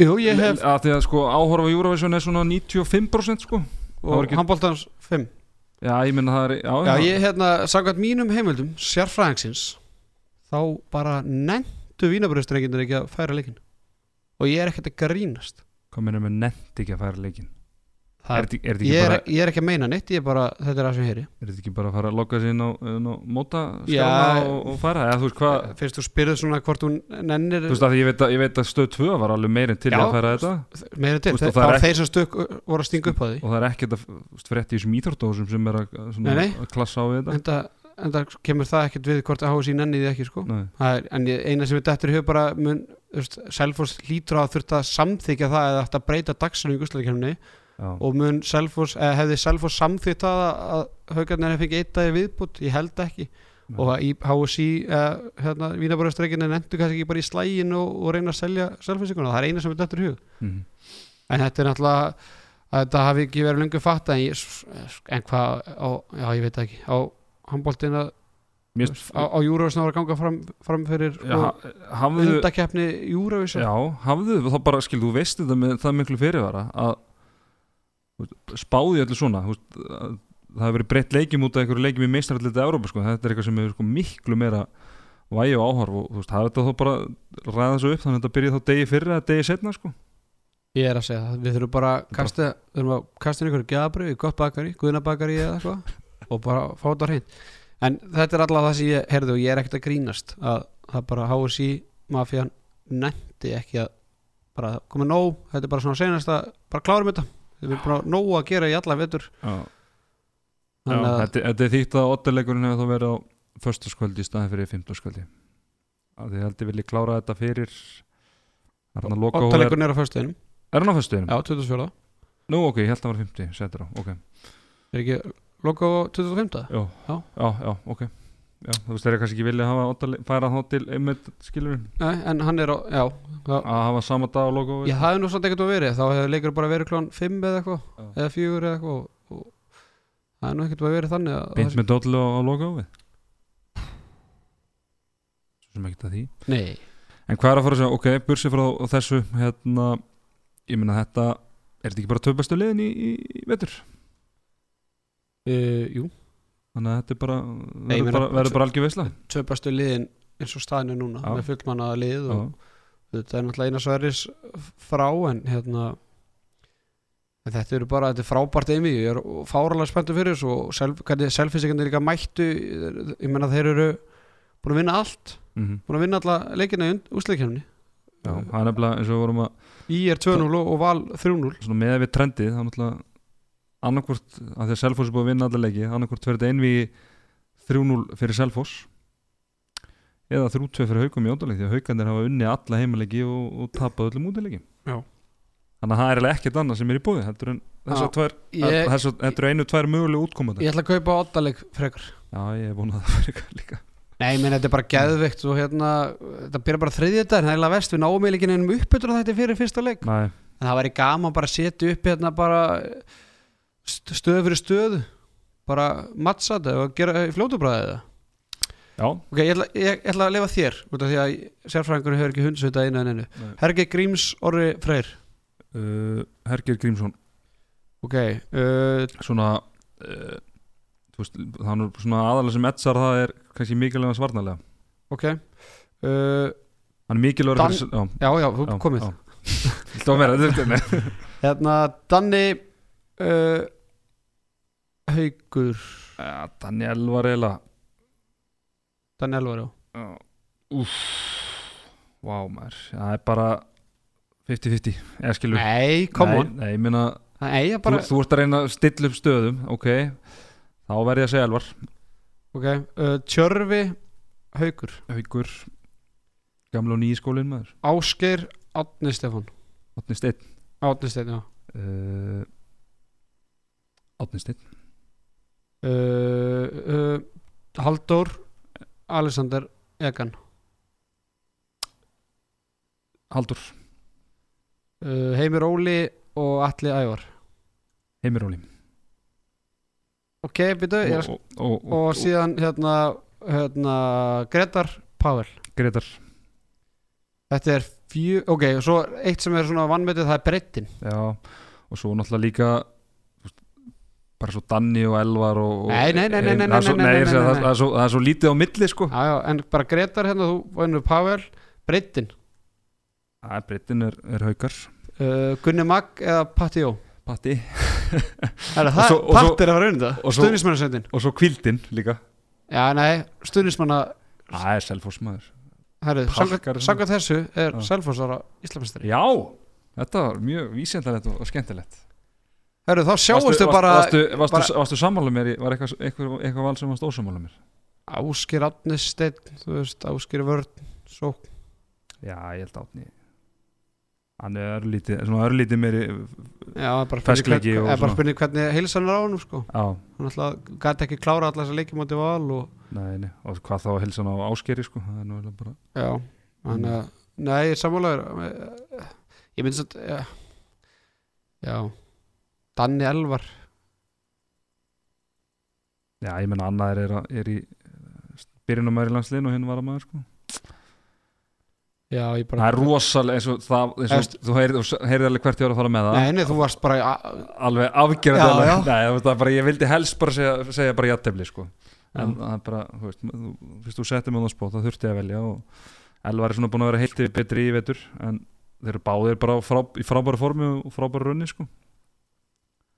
Jú, ég hef að því að sko áhorfa Eurovision er svona 95% sko. Og ekki- handbóltans 5 já, ég minna það er já, Já, ég hérna, sagðat mínum heimildum sérfræðingsins þá bara nefndi nefndu vínabröðstrenginir ekki að færa leikin og ég er ekkert að grínast. Hvað minnum við nefnt ekki að færa leikin Er er ekki, ég, er, bara- ég er ekki að meina neitt, ég er bara, þetta er það sem ég heyri. Er þetta ekki bara að fara að logga sér inn á, á móta Já. og, og fara? Eða þú veist hvað fyrst þú spyrðu svona hvort hún nennir Þú veist að ég veit að, að stöð 2 var alveg meirinn til Já. að færa þetta. meira til, veist, það, það er var þeir sem stök voru að stinga upp á því. Og það er ekkert að frétti í þessum íþróttóðsum sem er að, svona, Nei, nei. að klassa á við þetta. En það, en það kemur það ekkert við hvort að HSI nenni því ekki sko. Er, en eina sem við dettur í hug bara mun, þú veist, Selfoss hlýtur að þurft að samþykja það eða að breyta dagsinu í gusleikjumni Já. og mun Selfoss, eða hefði Selfoss samþykkt það að haugarnir hefði fengið eitt dagi viðbútt, ég held ekki Nei. og að í HSI eða, hérna, Vínabörðastreikinu nendur kannski ekki bara í slægin og, og reyna að selja Selfossikuna, það er eina sem við dettur í hug Mhm. en þetta er náttúrulega að þetta hafi ekki verið lengur fatta en, en hvað já ég veit það ekki á handbóltin að Mér finnst- á, á Júravísna var að ganga fram, fram fyrir Já, ha- hafðu undakeppni Júravísna Já, hafðu þá bara, skil, þú veist þetta með það miklu fyrirvara að spáði öllu svona veist, að það hefur verið breytt leikjum út af einhverju leikjum í meistaralliti Európa sko. þetta er eitthvað sem er sko, miklu meira vægi og áhorf og veist, það er þetta þá bara ræða þessu upp þannig að þetta byrja þá degi fyrir eða degi setna sko. ég er að segja það, við þurfum bara kasta, við þurfum að kasta einhverju gjafabrið í gott bakari, guðnabakari eða eitthvað og bara fá þetta hreint en þetta er alltaf það sem ég, heyrðu, ég er ekkert að grínast að það bara HSI mafían nefndi ekki að bara komið nóg, þetta er bara svona senast að bara klárum þetta, við erum bara nóg að gera í alla vetur Já, Þannig að- þetta, þetta er þýtt að oddalegurinn hefur þá verið á föstaskvöldi í staðin fyrir fimmtaskvöldi að þið heldur vilji klára þetta fyrir er Óttaleikurinn er á föstuðinum, er hann á föstuðinum? já, 24. Nú ok, ég held að það var 50, setur á, ok Er ekki loka á 25. Já, Já. já, já, ok Já, þú veist, þeir eru kannski ekki vilja oddale- færa þá til einmitt skilur Nei, en hann er á, já, já, að hafa sama dag og logo já það er nú svolítið ekkert að verið, þá hefur leikur bara verið klón 5 eða eitthvað, eða 4 eða eitthvað og, það er nú ekkert að verið þannig að Beint með dollu á logo við? Svo sem ekkert að því. Nei, En hvað er að fara að segja, ok, bursi frá þessu hérna, ég meina þetta er þetta ekki bara töfbastu liðin í, í, í vetur? Uh, jú, þannig að þetta er bara verður bara, verður bara algjör veisla. tvö bestu liðin eins og staðinu núna, Já. með fullmannaða lið Já, og þetta er náttúrulega eina sverris frá en hérna en þetta eru bara, þetta er frábært einvið ég er fáralega spenntur fyrir þessu og selfinsíkandi líka mættu ég menna þeir eru búin að vinna allt mm búin að vinna alla leikina í úsleikjumni já það er nefnilega eins og við vorum að Í er 2-0 og, og Val 3-0 svona með við trendið, það er náttúrulega annarkvort, að því að Selfoss er búið að vinna alla leiki, annarkvort verður þetta einvi 3-0 fyrir Selfoss eða 3-2 fyrir Haukum í óttaleg því að Haukandir hafa unni alla heimaleiki og, og tapað öllum útileiki Já. þannig að það er eiginlega ekkert annað sem er í búið heldur en þessar Já. tvær Ég, þessar, þetta eru einu tvær mögulega útkomandi ég ætla að kaupa ottaleg frekar. Já ég er búin að það fyrir líka. Nei, menn þetta er bara geðveikt og hérna, þetta byrja bara þriðið þetta en það er eiginlega vest. Við náum eiginlega ekki neinum uppbytur þetta fyrir fyrsta leik. Nei, en það væri gaman bara að setja upp hérna bara st- stöðu fyrir stöðu. Bara mattsa þetta og gera fljótubræðið það já, Ok, ég ætla, ég, ég ætla að lifa þér út af því að sérfræðingur hefur ekki hundsvita einu en einu. Nei. Hergi Gríms Orri Freyr. Uh, Hergir Grímsson. Ok, uh, svona uh, veist, það er svona aðalega sem etsar það er kannski mikilvæga svarnalega ok uh, hann er mikilvægur Dan- já, Já, þú já, komið. já. Þetta er þetta Hérna, Danni uh, Haugur ja, Daniel var eiginlega Danni Elvar, já. Já. Úff. Vá maður, það er bara 50-50, eða skilur. Nei, come on. Nei, meina, Nei, ég þú, bara þú ert að reyna að stilla upp stöðum Ok, þá verð ég að segja Elvar. Ok, uh, Tjörfi Haugur Haugur Gamla og nýji skólinn maður. Ásgeir Átni Stefán. Átni Steinn. Átni Stefán, já. Uh, Átni Steinn uh, uh, Halldór Alexander Egan. Haldur uh, Heimir Óli og Atli Ævar. Heimir Óli. Ok, byrju, og, og, og, og síðan hérna, hérna Gretar Pavel Gretar. Þetta er fjö, ok, og svo eitt sem er svona vannmetið það er brettin Já, og svo náttúrulega líka bara svo Danni og Elvar og, og Nei, nei, nei, nei, nei, það er nei, nei, nei, nei, það- það er svo- það er svo lítið á milli sko. Já, já, en bara Gretar hérna, þú vannur Pavel Breytin, Það er breytin er, er haukar. Uh, Gunni Magg eða Patti Jó Patti. Er það, og svo- Patti er að og það svo- Stuðnismannasveitin Og svo kvildin líka. Já, nei, stuðnismanna Það er selfosmaður Herru, Parkar- sanga þessu er Já. Selfossara Íslamistari Já, þetta var mjög vísendalegt og skemmtilegt Herru, þá sjáumstu varstu, bara varstu sammála mér, var eitthvað, eitthvað, eitthvað val sem varst ósammála mér? Áskir Átnisteinn, þú veist, Áskir Vörn Svo, Já, ég held átni Hann er örlítið, svona örlítið meiri já, bara Ferskleiki spurning og hvern- er bara svona. spurning hvernig heilsan er á hann sko. Já, hann alltaf gæti ekki klára allar þessar leikjum átti val og nei, nei. Og hvað þá að hann á áskeri sko? Það er nú eiginlega bara já, hann að nei, sammálaður. Ég myndi svo já, já Danni Elvar. Já, ég menna annaðir er, er í byrjunum maður í landsliðin og hinn var að maður sko. Já, ég Það bara er rosalega eins og það eins og, Þú heyrið heyri alveg hvert ég var að fara með það. Nei, nei, þú varst bara Alveg já. Nei, það er bara, ég vildi helst bara segja, segja bara jattefli sko. En það er bara, þú veist, þú, þú settir mig á það spót það þurfti ég að velja og Elvar er svona búin að vera heilt yfir betri í vetur en þeir eru báðir bara frá, í frábæra formi og frábæra runni sko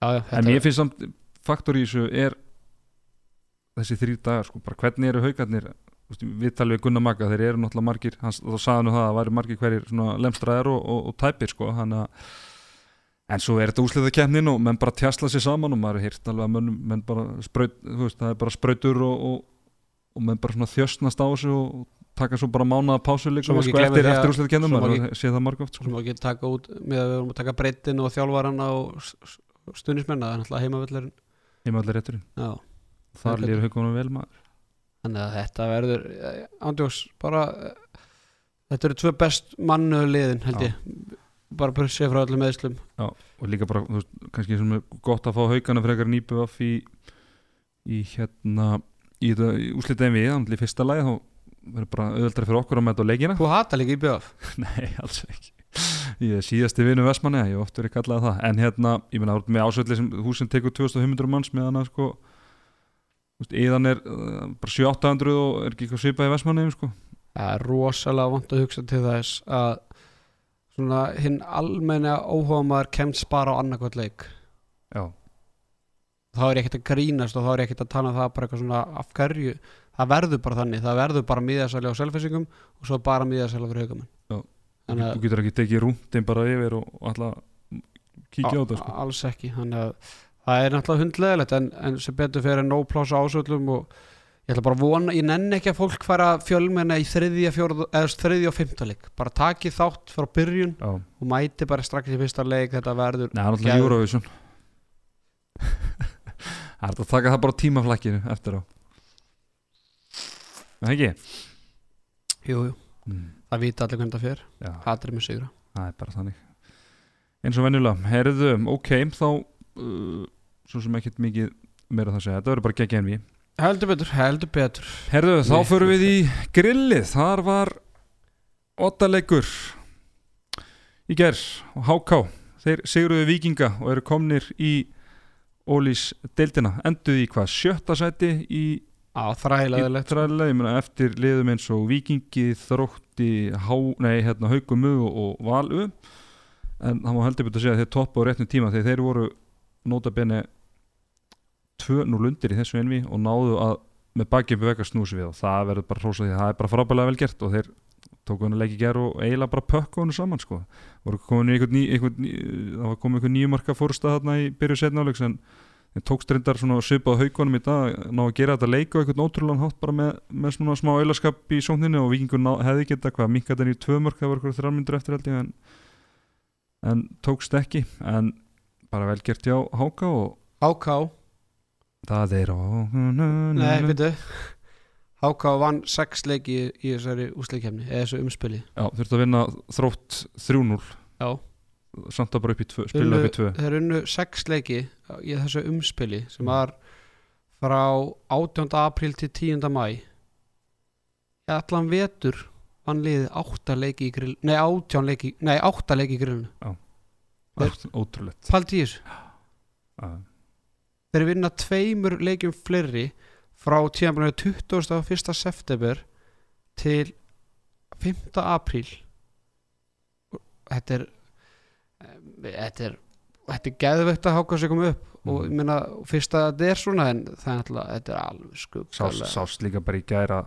já, já, En mér finnst samt faktor í þessu er þessi þrý dagar sko, bara hvernig eru haugarnir við talum við Gunnar Magga, þeir eru náttúrulega margir hans, þá sagði nú það að það væri margir hverjir svona lemstraðar og, og, og tæpir sko að en svo er þetta úsliða kemnin og menn bara tjasla sér saman og maður er hýrt alveg að mönnum, menn bara spraut, þú veist, það er bara sprautur og, og, og menn bara svona þjöstnast á þessu og taka svo bara mánaða pásu líka sko, eftir, eftir úsliða kemnin, maður sé það margóft sko. svo má ekki taka út með að við vorum að taka breytin og þjálfarana og stuðnismenna, það er náttúrulega heimavöllurinn. Ég með allir rétturinn, já, þar líður haugunum vel maður. Þannig að þetta verður eh, ándjóks, bara eh, þetta eru tvö best mannuðu liðin held Já. ég, bara bursið frá öllum meðslum Já, og líka bara, veist, kannski gott að fá haugana frekar nýpu af í, í hérna í, í úslita en við, þannig í fyrsta lagi þá verður bara auðveldra fyrir okkur að mæta á leikina. Þú hata líka í BF Nei, alls ekki Ég er síðasti vinnu Vestmanni, ég hef oft verið kallað það. En hérna, ég ert með ásvöldi sem hús sem tekur 2500 manns með hana sko, þú veist, íðan er uh, bara 700-800 og er ekki eitthvað svipað í Vestmanni sko. það er rosalega vant að hugsa til þess að svona hinn almenna óhuga maður kemst bara á annarkvæmt leik. Já, þá er ég ekkert að grínast og þá er ég ekkert að tala um það bara eitthvað svona af hverju. Það verður bara þannig, það verður bara miðasæli á selfisingum og svo bara miðasæli fyrir haugamenn Þannig þú getur ekki tekið rúndin bara yfir og, alltaf kíkja á þetta sko. alls ekki. Þannig að það er náttúrulega hundleðilegt en, en sem betur fyrir nóg plása ásöldum og ég ætla bara að vona, ég nenni ekki að fólk fara fjölmenna í þriðja, fjórða, eða þriðja og fymta leik. Bara taki þátt frá byrjun Já, og mæti bara strax í fyrsta leik þetta verður, Nei, það er alltaf Eurovision. Það er hægt að taka það bara á tímaflækinu eftir á. Það ekki? jú, jú, Mm. Það vita allir hvernig það fer. Já, hatrir með sigra. Það er bara þannig. Eins og venjulega, herðu, ok þá uh, svo sem ekkert mikið meira það að segja, þetta verður bara gegn envi heldur betur, heldur betur. Herðu, þá förum við í grillið. Þar var ottaleikur í gerð og HK, þeir sigruðu vikinga og eru komnir í Ólís deildina, enduðu í hvað sjötta sæti í á þrælaðilegt Ítralega, ég meina eftir liðum eins og Vikingi, Þrótti, Há, nei, hérna, Haukumu og, Valu en það má heldur betur að segja að þeir toppa á réttum tíma þegar þeir voru notabene 2-0 undir í þessu envi og náðu að með bakið upp vega snúsi við og það verður bara hrósa því að það er bara frábælega vel gert og þeir tóku hann að leiki ger og eiginlega bara pökku hann saman sko. Voru komin í einhvern ný, einhvern ný það var komið einhvern nýjumarka fórstað þarna í byrju setnáleiks en þeir tókst reyndar svona svipað haugunum í dag ná að gera þetta leik og einhvern ótrúlan hátt bara með, með svona smá auðlaskap í sókninni og vikingur ná, hefði geta hvað minkat henni í tvö mörk það voru eitthvað þrjármyndur eftir held ég en, en tókst ekki en bara vel gert hjá Háka og HK, það er nei, veitu. HK vann sex leiki í, í þessari úsleikefni eða þessu umspili. Já, þurftu að vinna þrótt 3-0 já, samt að bara upp í 2, spila upp í 2 þeir unnu sex leiki í þessu umspili sem var frá 18. apríl til 10. mæ allan vetur vann liðið 8 leiki í grill nei 18 leiki, nei 8 leiki í grillinu Ótrúlegt faldi í þessu Já. þeir vinna tveimur leikjum fleiri frá tíðanbúinu 21. september til 5. apríl þetta er þetta er þetta er geðveikt að háka sig koma upp og ég meina fyrst að þetta er svona en það er er alveg sást, skuggalega. sást líka bara í gæra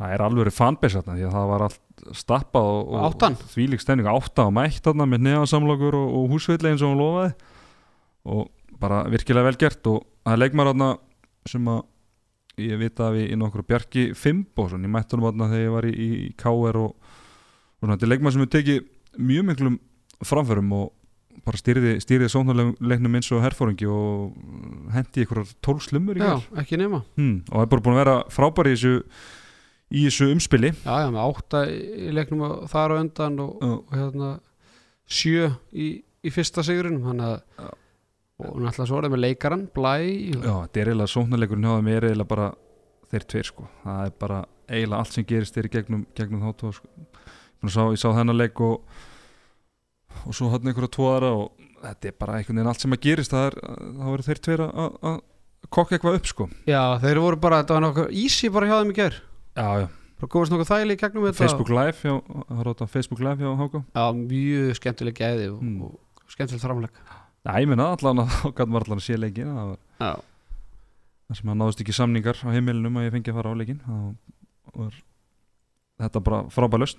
það er alveg fanbase þarna því að það var allt stappað og, og Áttan. þvílík stemning. Átta og mætt þarna með neðansamlokur og, og húsveitli eins og hún lofaði. Og bara virkilega vel gert og það er leikmar þarna sem að ég vita að við í nokkru Bjarki Fimboson, ég mætti honum þarna þegar ég var í, í, í KR og, og svona, þetta er leikmar sem hefur tekið mjög miklum framförum og bara stýriði, stýriði sóknarleiknum eins og herfóringi og hendi ykkur tólf slumur í já, gær ekki nema hmm, og það er bara búin að vera frábæri í þessu, í þessu umspili já, já, með átta í leiknum og þar á undan og, Já. og hérna sjö í, í fyrsta sigurinn hann að Já. og náttúrulega svo er það með leikaran, blæ Já, þetta er eiginlega sóknarleikurinn hjá þeim er eiginlega bara þeir tveir sko það er bara eiginlega allt sem gerist þeir í gegnum, gegnum þá tvo sko. sá, ég sá þennan leik og og svo hann einhverja tvoðara og þetta er bara einhvern veginn allt sem að gerist það er, þá eru þeir tveir að- kokka eitthvað upp sko. Já, þeir voru bara, þetta var nokkuð ísi bara hjá þeim í ger Já, já, bara komast nokkuð þægilega í gegnum þetta. Facebook Live hjá, það er á Facebook Live hjá Háka já, mjög skemmtileg gæði og, Mm. og skemmtileg framleg Já, ég minna allan að Háka var allan að sé leikin það var já, þar sem að náðust ekki samningar á heimilinum að ég fengi að fara á leikin þá var þetta bara frábæð löst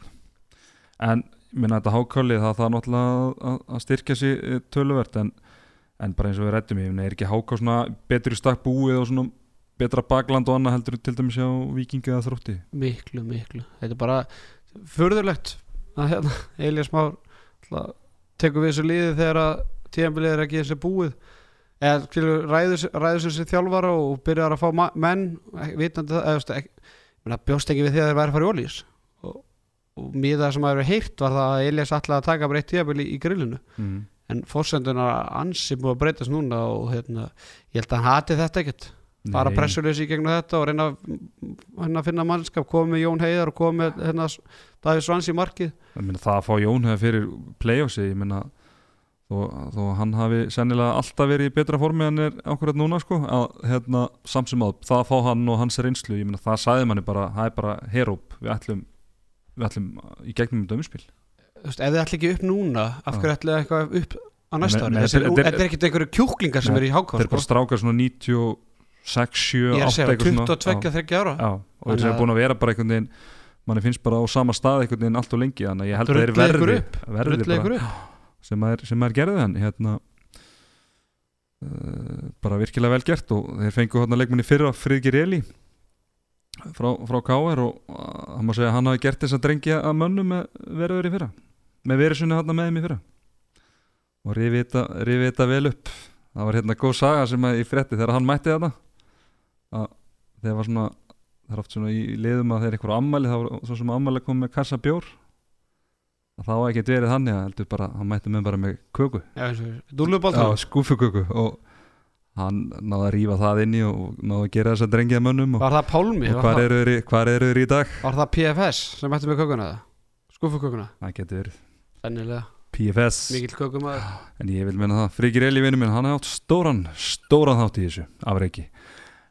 en minna þetta hákáli það það náttúrulega að, að styrkja sig eh, töluvert en, en bara eins og við rættum ég er ekki háká svona betur í stakk búið og svona betra bakland og annað heldur til dæmis á vikingi eða þrótti? Miklu, miklu. Þetta er bara furðulegt að hérna, Elias Már tekur við þessu liði þegar að tíðanbilið er ekki þessi búið. Eða skilur, ræður, ræður sem sér þjálfara og byrjar að fá menn vitandi það, eða bjóst ekki við því að þeir væri að fara í ólís og, það sem að eru heyrt var það að Elias ætlaði að taka bara eitt tíðanbili í grillinu. Mm. en fórsendunar ansi búið að breytast núna og hérna, ég held að hann hati þetta ekkert. Bara pressuleysi í gegnum þetta og reyna að- finna mannskap komið Jón Heiðar og komið hérna, Davíð Svans í markið. Minna, það að fá Jón hefur fyrir playoffsi ég minna þó, hann hafi sennilega alltaf verið í betra formi en er akkurat núna sko að hérna samsum að það að fá hann og hans reynslu ég minna það sagði manni bara það er bara heróp við ætlum, við ætlum í gegnum dömspil Þú veist, ef þið ætla ekki upp núna af hverju ætla þið eitthvað upp á næsta ári? þetta er, er- er ekkert einhverju kjúklingar sem eru í hákváð þeir bara strákar svona 96, 7, ég er að 8 segja, eitthvað svona. 22, 30 ára. Já, og þeir að- búin að vera bara einhvern veginn manni finnst bara á sama stað einhvern veginn allt og lengi þannig að ég held að þeir verði, verði bara, sem er, sem er gerðið hann hérna. Uh, bara virkilega vel gert og þeir fengu hérna leikminni fyrra Friðgir Eli frá, frá KR og uh, hann má segja að hann hafi gert þess að drengja að mönnum með verður í fyrra. Með verið sunni hérna með þeim í fyrra. Og rifið þetta, vel upp. Það var hérna góð saga sem að í frétti þegar hann mætti þetta að þegar var svona það er oft svona í liðum að þeir eitthvað ammæli þá var svo sem ammæli kom með kassa bjór. Að það var ekkert verið þannig að heldur bara, hann mætti með bara með köku. Dúllubólt Já, skúfuköku og hann náði að rífa það inni og náði að gera þess að drengja mönnum og, Var það Pálmi? og Var, hvar eru þeir hvar eru þeir í dag? var það PFS sem ætti með kökuna það? Skúfukökuna? Það getur verið Sennilega PFS Mikill kökumæður en ég vil menna það, Frigir Eli vinnu minn hann hefði átt stóran, stóran þátt í þessu afreiki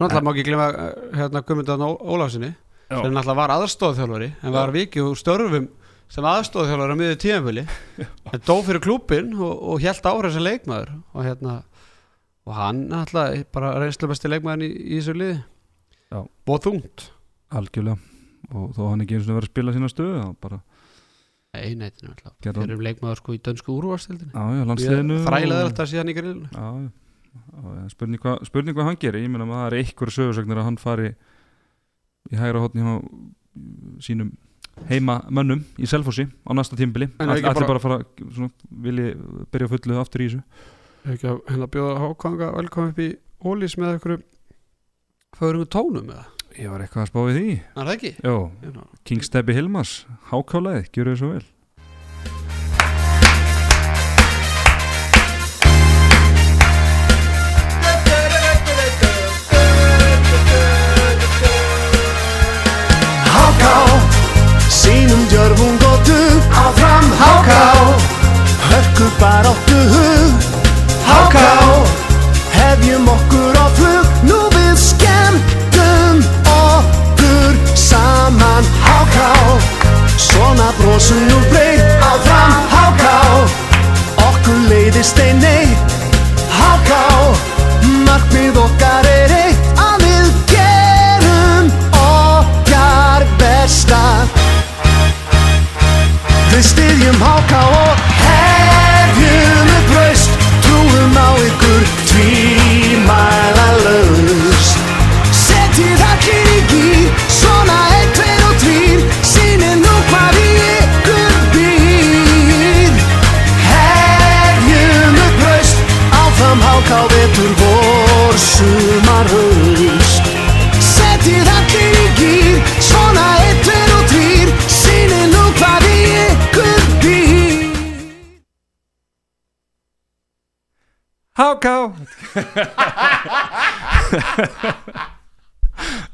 Náttúrulega má ekki glemma uh, hérna Guðmundan Óláfsinni Já. sem náttúrulega var aðstóðþjálfari en var vikið úr störfum sem aðstóðþjálfari á miður tíðanbili en dó fyrir klúbin og, og held ára sem leikmaður og hérna og hann náttúrulega bara reynslu besti leikmaðurinn í, í þessu liði. Já. og þungt. Algjörlega. Og þó hann ekki eins og verið að spila sína stöðu bara Nei, neittinu alltaf Gerðu hann- fyrir leikmaður sko í dönsku úrvarstildinu og- þetta síðan í grillinu. Já, já. Já, spurning, hva, spurning hvað hann gerir. Ég meina að það er einhverju sögursögnir að hann fari í hægra hótni hjá sínum heima mönnum í Selfossi á næsta tímbili allir bara, bara- fara vilji byrja fullu aftur í þessu ekki að hérna bjóða hákvanga velkomin upp í ólís með einhverju föðuringu tónum eða? Ég var eitthvað að spá við því. Er það ekki? Jó, Já, King Steppi Hilmas hákálaðið, gjör þau svo vel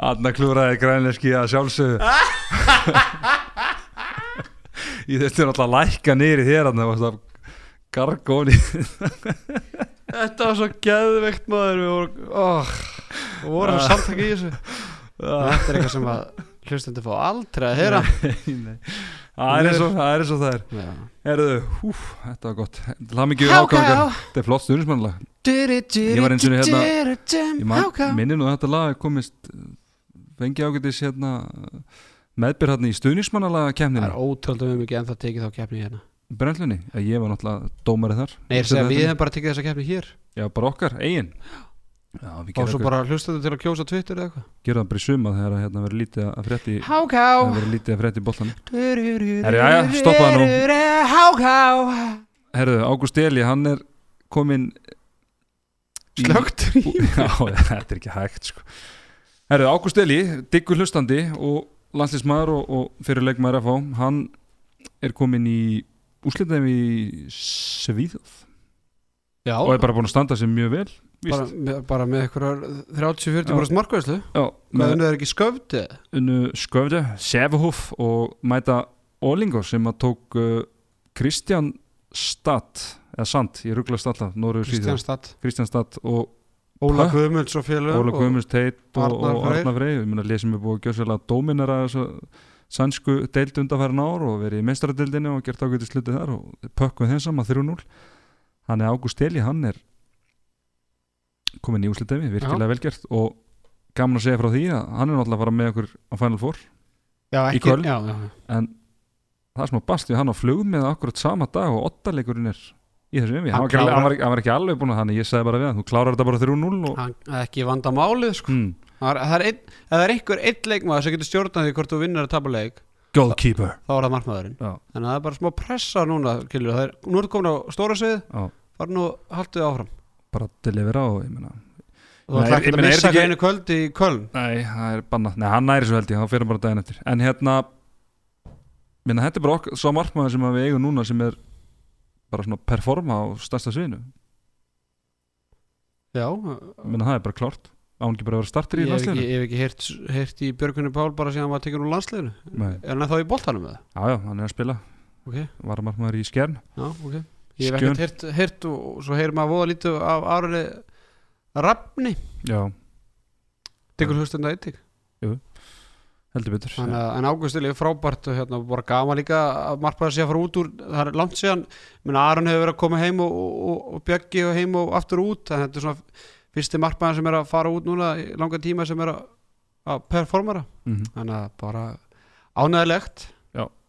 Anna klúraði grænleski að sjálfsögðu. Ég þurfti náttúrulega að lækka niður í þér Þannig að gargóni Þetta var svo geðveikt maður. Við vorum, oh, við vorum Ah. samtaki í þessu. Þetta er eitthvað sem að hlustendur fá aldrei að heyra Það er eins og það er eins og það er. Já. Herðu, húf, þetta var gott. Það mikið ákvæmlega Þetta er flott stundismannlag Ég var einu sinni hérna- Ég minni nú að þetta lag er komist fengi ágætis hérna meðbyr hérna í stuðnismannalaga Það kemninu er ótrúlega við mikið en það tekið þá keppni hérna brennlunni, ég var náttúrulega dómarið þar Nei, ég er að segja, við hefum bara tekið þessa keppni hér Já, bara okkar, eigin Já, og svo bara... bara hlustendur til að kjósa Twitter eða eitthvað gera það bara í suma þegar að, hérna verið lítið að frétti Háká það verið lítið að frétti í bollan Herru, jæja, stoppaðu nú. Háká Herðu, Ágúst Eli, hann er komin Slögtur í Já, þetta er ekki hægt sko. Herðu, Ágúst Eli, diggur hlustandi og landslísmaður og, og fyrir leikmaður FH, hann er komin í úslitaðum í Svíðjóð Já, og er bara búin að standa sér mjög vel bara, með, bara með eitthvað 30-40% markvæðslu Já, Hvað með unnu er ekki sköfti unnu Skövde, Sefahúf og mæta Ólingo sem að tók uh, Kristján Stad eða Sand, ég rugglast alltaf Kristján Svíþjóð, Stad Kristján Stad og Óla Guðmunds og félög Óla Guðmunds Teit og, og. Arnar Frey ég meina lesum við búið að dóminara þessu sænsku deild undanfærin ár og verið í meistaradildinu og gert ágæti slutið þar og pökkuð þeim saman 3-0 hann er Ágúst Eli, hann er komin í úslitefi, virkilega velgert og gaman að segja frá því að hann er náttúrulega að fara með okkur á Final Four já, í ekki, já, já. en það sem að basti hann á flug með akkurat sama dag og ottaleikurinn er í þessu yfir, Hann hann, hann, hann var ekki alveg búin að þannig ég sagði bara við hann, þú klárar þetta bara 3-0 og Hann, ekki vanda málið sko. hmm, það er, er, ein, er einhver einn leikmaður sem getur stjórnað því hvort þú vinnur að tapa leik. Goalkeeper. Þá er það markmaðurinn. Þannig að það er bara smá pressa núna kilur. er, nú ertu komin á stóra svið fara nú haldið áfram bara delivera og ég meina er ég ekki að missa ekki- einu kvöld í Köln? Nei, það er bannað, nei hann næri svo held ég þá fyrir bara daginn eftir, en hérna minna þetta er bara okkur, svo markmaður sem að við eigum núna sem er bara svona performa á stærsta sviðinu. Já, minna það er bara klárt, án ekki bara að vera starter í landsliðinu? ég hef ekki heyrt, heyrt í Björgunni Pál bara síðan hann var tekinn úr landsliðinu. Nei. er hann þá í boltanum með það? Já, já, hann er að spila, ok, var markmaður í skjern. Já, ok ég hef ekkert heyrt, heyrt og, og svo heyrir maður voða lítið af árunni rafni, Já, tekur hustenda einnig? Heldur betur Þannig að, en Ágústil er frábært og hérna bara gaman líka að markmaður sé að fara út úr það er langt síðan, menn Aron hefur verið að koma heim og, og, og Bjöggi og heim og aftur út, en þetta er svona fyrsti markmaður sem er að fara út núna í langa tíma sem er að, að performera. Mhm. þannig að bara ánæðilegt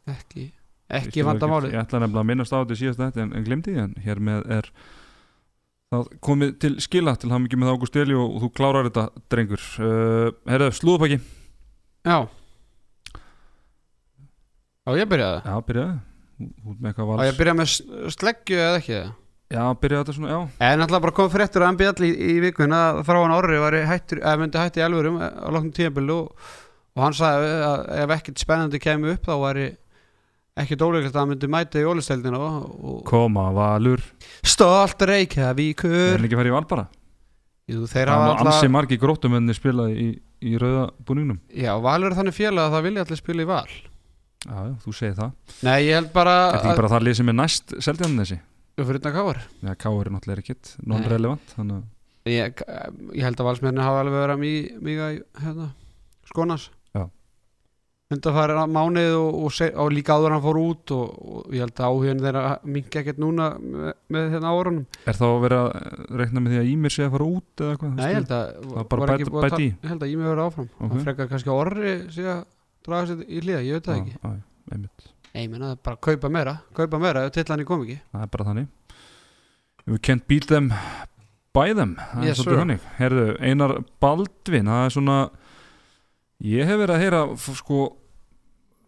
ekki, ekki vandamáli Ég ætla nefnilega að minnast á þetta síðast þetta en, en glemdi því en hér með er það komið til skila til hann ekki með Ágúst Eli og, og þú klárar þetta drengur. Uh, Herðu, slúðupakki Já. Já, ég byrjaði Já, byrjaði vals. Ég byrjaði með sleggju eða ekki? Já, byrjaði þetta svona, já. En alltaf bara kom fréttur á MBL í, í vikun að frá hann orri var hættur, eða myndi hætti í elfurum á loknum tíðanbílu og, og hann sagði að ef ekkert spennandi kemur upp þá væri ekki dólíklegt að hann myndi mæta í og Koma, Valur. Stolt Er Reykjavíkur hann ekki að fara í val bara? Jú, þeir Það hafa var ansi alltaf margi gróttumenni spilaði í, í rauða búningnum. Já, Valur er þannig félag að það vilja allir spila í val. Já, þú segir það. Nei, ég held bara er ekki bara það lið sem er næst seldjarnan þessi fyrir þetta káar Já, K er náttúrulega ekkit non-relevant Þannig ég, ég held að valsmennin hafa alveg verið að mý- mýga í hérna, skonans Já. undanfæri mánuð og, og, og líka áður hann fór út og, og ég held að áhugin þeirra mingi ekkert núna með, með hérna árunum Er þá að vera að rekna með því að Ímir sé að fara út eða hvað? Nei, ég held að, að í. Ég held að með vera áfram Ok. Það frekar kannski að orri að draga sér í hlýða, ég veit það ekki já, einmitt. Nei, það er bara að kaupa meira Kaupa meira ef tillanir kom ekki Það er bara þannig We can't beat them by them Yes, Herðu, Einar Baldvin Það er svona Ég hef verið að heyra sko,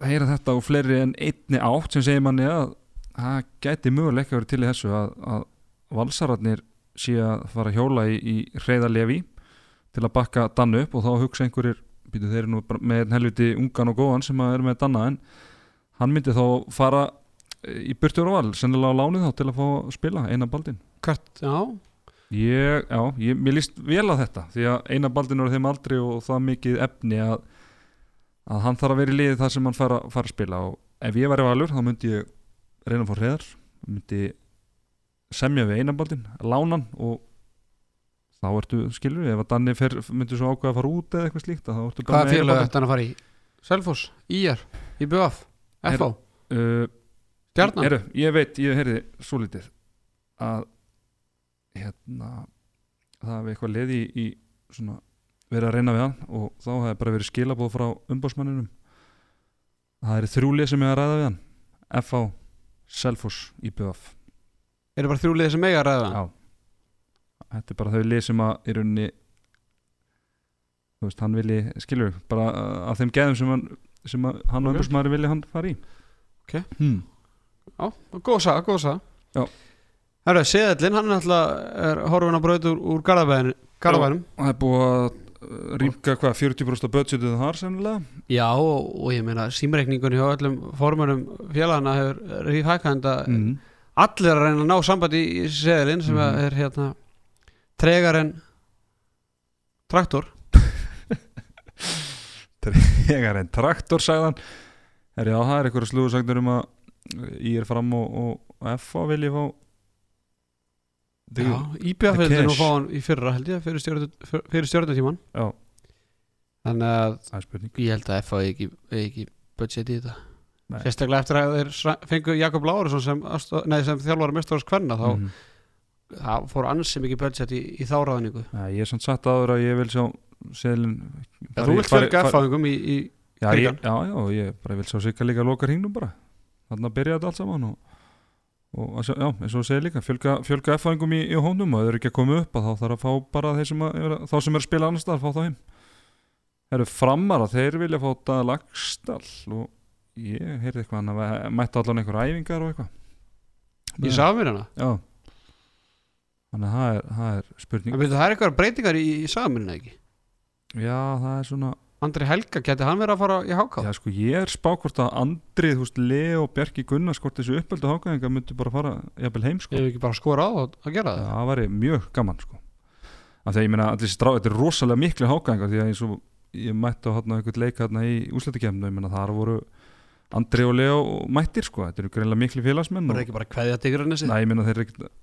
heyra þetta og fleiri en einni átt sem segir manni að það gæti möguleika verið til í þessu að, að valsararnir sé að fara hjóla í, í reyðarlefi til að bakka Dannu upp og þá hugsa einhverjir býtu þeir nú með helviti ungan og góðan sem að er með Danna en hann myndi þá fara í burtur og val, sennilega á lánið þá til að fá að spila eina baldin Kart, já, ég, já, ég, mér líst vel að þetta því að eina baldin er á þeim aldri og það mikið efni að, að hann þarf að vera í liði þar sem hann fara, fara að spila. Og ef ég væri valur þá myndi ég reyna að fá hreðar myndi semja við eina baldin, lánan og þá ertu, skilur við, ef að Danni fer, myndi svo ákveða að fara út eða eitthvað slíkt að þá ertu bara hvaða með eina félag ætti hann að fara í? Selfoss, IR, IBF, FH, uh, Stjarnan? Ég veit, ég heyrði svo litið að hérna það hefði eitthvað leði í, í svona, verið að reyna við hann og þá hefði bara verið skilabóð frá umbásmanninum það er þrjúlið sem ég að ræða við hann FH, Selfoss, IBF Eru bara þrjúlið sem eiga að ræða Já Þetta er bara þau lið sem að í rauninni þú veist, hann vilji skilur, bara uh, af þeim geðum sem hann, sem að hann og Ok. umbásmanni vilja hann fara í Ok. hmm. Já, góð saga, góð saga Já. Herra, Seðallinn, hann er alltaf er horfin að braut úr, úr Garðabæðinu það er búið að rýmka hvað, 40% af budgetið þar sennilega Já, og, og ég meina símreikningun hjá öllum formunum félagana hefur rífhækand að mm. allir að reyna að ná sambandi í Seðallinn sem Mhm. er hérna tregar en traktor er einn traktor sagðan er já, það er eitthvað slúðusagnir um að ég er fram og, og, FA vilji fá Já, IBF the vildi nú cash. fá hann í fyrra held ég fyrir, stjórn, fyrir stjórnatíman þannig að ég held að FA ekki, ekki budget í þetta. Nei. sérstaklega eftir að þeir fengu Jakob Lárusson sem, sem þjálfara mestarars kvenna þá Mhm. það fór ansi mikið budget í, í þá ráðningu. Nei, ég er samt sagt áður að ég vil sjá seðlin Já, þú vilt fjölga F-fáingum í, í já, ég, já, já, ég bara vil sjá sigga líka loka hringnum bara. Þannig að byrja þetta allt saman og, og já, eins og þú segir líka fjölga, fjölga F-fæðingum í, í hóndum og þeir eru ekki að koma upp að þá þarf að fá bara þeir sem að, eru- þá sem er að spila annars staðar fá þá heim. Þeir eru framar að þeir vilja fá þetta lagstall og ég heyrði eitthvað hann að mætta allan einhver æfingar og eitthvað. Í saminina já. Þannig að það er, það er spurning. Það er eitthvað breytingar í, í saminina ekki? Já það er svona Andri Helga, geti hann verið að fara í háká Já sko ég er spá hvort að Andrið, þú veist, Leo Bjarki Gunnars hvort þessu uppöldu hákaðingar myndi bara fara jafnvel heim sko. Ef ekki bara skora á að, að gera Já, það það væri mjög gaman sko. Af því að ég meina allir strá, þetta er rosalega miklu hákaðingar því að eins og ég mætti á hérna einhvern leik hérna í úslættikefnu, ég meina þar voru Andri og Leo mættir sko, þetta eru greinlega miklu félagsmenn Það er ekki bara kveðja ég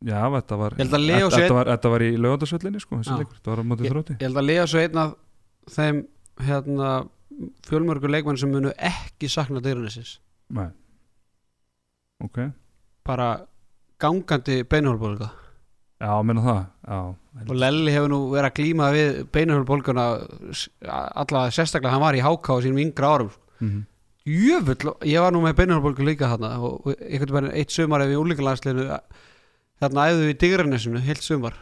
Já, þetta var Ég Leo þetta, var, þetta var í lögadarsvöllinni sko, þessi leikur, þetta var á mótið þrótti. Ég held að Lea svo einn af þeim hérna, fjölmörgu leikmann sem munu ekki sakna digranesi Nei. Ok, bara gangandi beinhólbólga já, meina það. Já, og Lelli hefur nú verið að glíma við beinhólbólguna allavega sérstaklega hann var í háká á sínum yngra árum. Mm jöfull, ég var nú með beinhjálpbólgu líka þarna og einhvern veginn eitt sumar ef við úlíkalandsliðinu þarna æfðu við Digranesinu heilt sumar.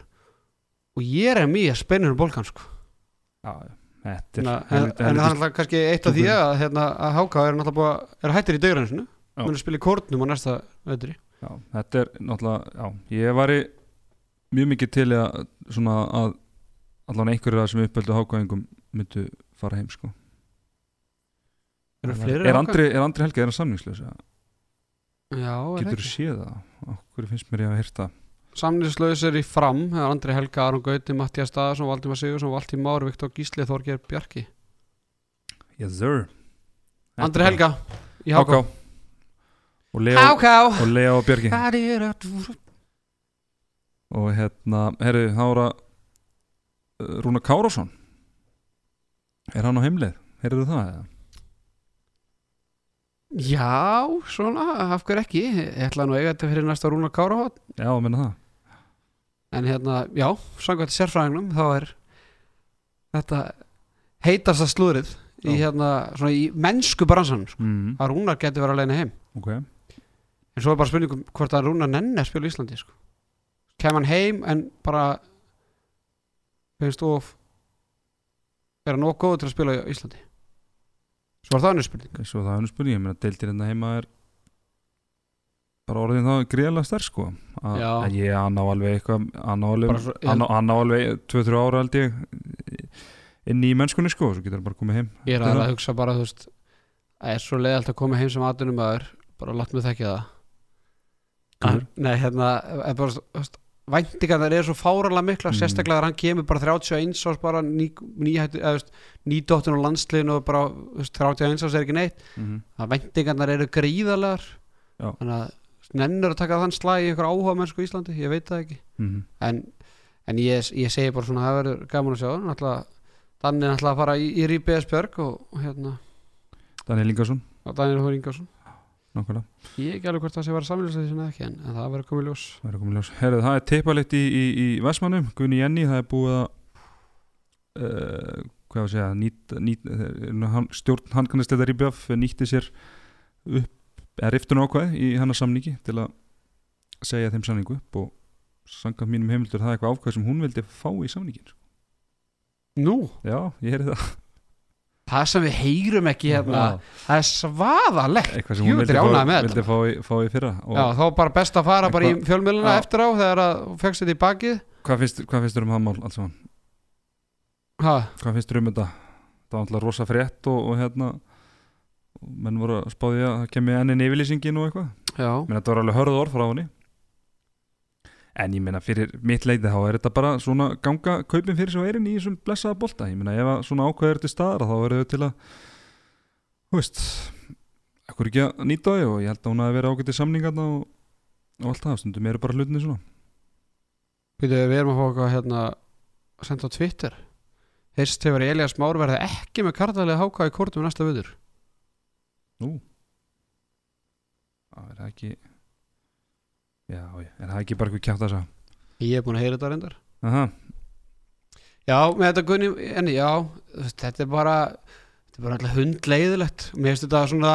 Og ég er mjög beinhjálpbólgan sko. Já, þetta en, er en, en helviti- það er kannski eitt af því að, hérna, að háká er náttúrulega búið að er hættir í Digranesinu Já. mun að spila í kórnum á næsta öðri Já, þetta er náttúrulega, já, ég var í mjög mikið til að svona að allan einhverjir af þessum uppöldu hákvæðingum myndu fara heim sko. er, er, Andri, er Andri Helga, er já, er Getur þú séð það? Okkur finnst mér ég að hýrta samnislaus er í fram það er Andri Helga, Aron Gauti, Mattias Staðarsson Valdimar Sigursson, Valtí Már, Viktor Gísli Þorger Bjarki. Yes sir. Andri Helga í háká. Háká. Og Háká. og Leo og þú? Hérna, herri, þá er að uh, Rúna Kárásson er hann á heimleið? Heyrðu það? eða? Já, svona, af hverju ekki? Ég ætla nú að eiga þetta fyrir næsta Rúna Kárahot Já, að minna það. En hérna, já, samkvæmt sérfræðingnum þá er þetta heitasta slúðrið í hérna, svona í mennsku bransan sko. mm. að Rúnar geti verið að leina heim. Ok, en svo er bara spurningum hvort að Rúnar nenni að spila í Íslandi sko. kem hann heim en bara finnst of er hann nóg góð til að spila í Íslandi svo er það annars spurning. Svo það er nú spurning. Ég meina, deildir hérna heima er bara orðin það greiðlega stærk sko. Að Já. að ég hann á alveg eitthvað hann á alveg, Bara svo- hann á, hann á alveg 2-3 ára held ég inn í mennskunni sko svo getur hann bara komið heim. Ég er að, að hugsa bara þú veist það er svo leiðalt að koma heim sem aðunum aður bara látt mig þekki það? Nei, hérna er bara, þú veist, væntingar það er svo fáralega mikla Mm. sérstaklega þegar hann kemur bara 31 árs bara nýdóttun og landsliðin og bara þú veist, 31 árs er ekki neitt. Mm að væntingarnar eru gríðalegar Já. þannig að nennir að taka þann slag í einhver áhuga mennsku í Íslandi, ég veit það ekki. -hmm. en, en ég, ég segi bara svona það verður gaman að sjá náttúrulega að fara í, í Ríbeðs Björg og, hérna. Daniel Ingarsson, Daniel Hóri Ingarsson nákvæmlega. Ég er ekki alveg hvort það sé að vera því sem ekki en, en það verður komið ljós. Það er komið ljós. Herðu, það er teipalitt í, í, í Vestmannum, Gunni Jenny, það er búið að uh, hvað var að segja nýt, nýt, eh, hann, stjórn handkannistættar í BF nýtti sér upp, eða riftun ákvæð í hennar samningi til að segja þeim samningu upp og samkvæmt mínum heimildur það er eitthvað ákvæð sem hún vildi fá í samningin Nú, Já, ég heyrði það það sem við heyrum ekki hérna. Það er svaðalegt. Eitthvað sem hún vildi, fá, vildi fá, í, fá í fyrra og Já, þá bara best að fara bara í Já. eftir á þegar þú fegst þetta í bakið. Hvað finnst, hvað finnst þér um það mál alls ha, Hvað finnst þér um þetta? Það var alltaf rosa frétt og, og hérna og menn voru að spáði að það kemur enn inn yfirlýsingin og eitthvað. Menn þetta var alveg hörð orð frá henni En ég meina fyrir mitt leiti þá er þetta bara svona ganga kaupin fyrir svo erinn í þessum blessaða bolta. Ég meina ef að svona ákveð er til staðar þá eru þau til að Þú veist Ekkur ekki að nýta þau? Og ég held að hún hafi verið ágætið samningarna og, og allt það. Stundum eru bara hlutinni svona. Býtu, við erum að fá eitthvað hérna senda á Twitter. Heyrst hefur Elias Már verði ekki með kartalega háka í kortum næsta viður Nú. Það er það ekki Já, er það ekki bara eitthvað kjátt að sagða Ég er búin að heyra þetta reyndar. Aha, Já, með þetta Gunni, en já þetta er bara þetta er bara alltaf hundleiðilegt. Mér finnst þetta svona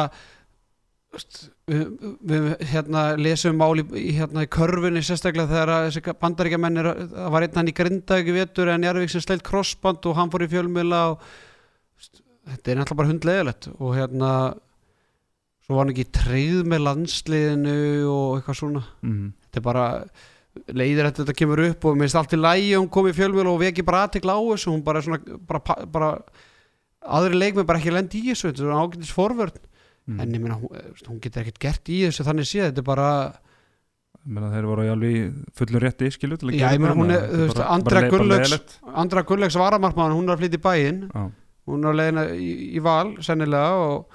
við, við hérna lesum mál í, í, hérna, í körfunni sérstaklega þegar þessi bandaríkjamenn er það var einn hann í grinda ekki vetur en Jarvík sem sleilt crossband og hann fór í fjölmiðla og þetta er alltaf bara hundleiðilegt og hérna svo var hann ekki treyð með landsliðinu og eitthvað svona. Mm, þetta er bara leiðir að þetta kemur upp og mér finnst allt í lægi hún kom í fjölmjöl og við ekki bara aðtekla á þessu. Hún bara svona bara, bara aðri leikmenn bara ekki lendi í þessu. Þetta er svona ágætis forvörn. Mm. en ég meina hún, eh, hún getur ekkert gert í þessu þannig séð. Þetta er bara Ég meina þeir voru alveg í fullum rétti skilu til að gera er- leiðilegt. Andra Gunnlaugs varamarkmann hún er að flytja í bæinn hún er að leiðina í, í val sennilega og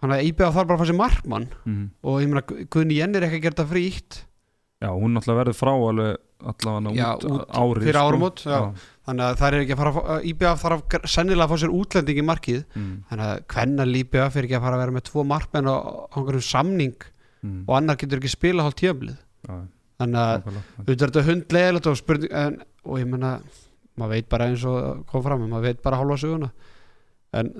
hann að íbjöða þar bara að fá sér markmann. Mhm. og ég meina Guðni Jenn er ekki að gera þetta frítt. Já, hún náttúrulega verður frá alveg allavega Já, út, út árið fyrir sko. áramót, já. þannig að það er ekki að fara að íbjöða þar að sennilega að fá sér útlending í markið. Mm, þannig að hvenna lípið fyrir ekki að fara að vera með tvo markmenn á einhverjum samning mm, og annar getur ekki spila hálf tjöflið já, þannig að auðvitað er þetta hundlegilegt og spurning en, og ég menna, maður veit bara eins og kom fram, maður veit bara hálfa söguna. En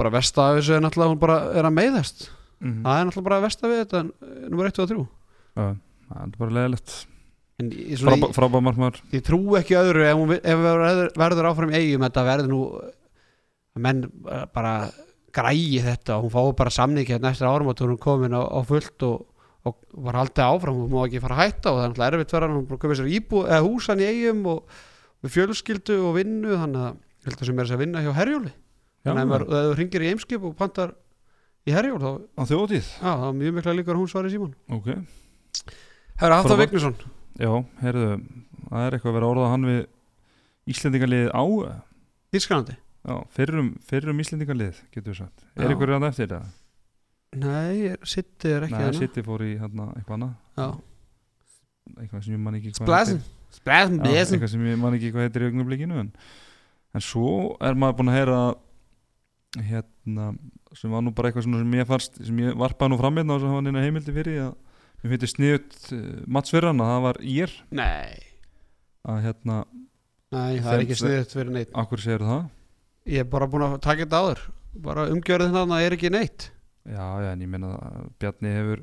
bara versta af þessu er náttúrulega að hún bara er að meiðast. Mhm. það er náttúrulega bara versta við þetta nummer 1 og 3 Já, það er bara leðilegt en ég, svona, Frábæ- frábær markmaður. Ég, trú ekki öðru ef, hún, ef verður, verður áfram eigum þetta verður nú menn bara grægi þetta. Og hún fái bara samningi hérna eftir árum og hún er komin á, á fullt og, og var haldið áfram. Hún má ekki fara að hætta og það er náttúrulega erfitt verðan hún köpa sér íbú, eða húsan í eigum og fjölskyldu og vinnu þannig að sem er þess að vinna hjá Herjóli þannig að ef þú ringir í eimskip og pantar í Herjól þá, á þjóðtíð já, það er mjög mikla líkur að hún svari síman Ok, Herra Hafþór Frábært. Vignisson. Já, heyrðu það er eitthvað að vera að orða hann við Íslendingarliðið á Þískanandi Já, fyrrum, fyrrum Íslendingarlið getur við sagt. Er eitthvað rann eftir það? Nei, Sitti er ekki Nei, hana City fór í hérna, eitthvað annað. Já. eitthvað sem ég man ekki hvað Splæsin Splæsin Já, Blesen. eitthvað sem ég man ekki hvað heitir í augnablikinu en, en svo er maður búin að heyra að hérna, sem var nú bara eitthvað sem ég fannst, sem ég varpaði nú fram hérna og sem hann inn að heimildi fyrir að mér finnst sniðut uh, matsverðan að það var ég Nei, að hérna, nei, það er ekki sniðut fyrir neitt akkur segir það? Ég er bara búin að taka þetta áður. Bara umgjörðin hann er ekki neitt. Já, já, en ég meina að Bjarni hefur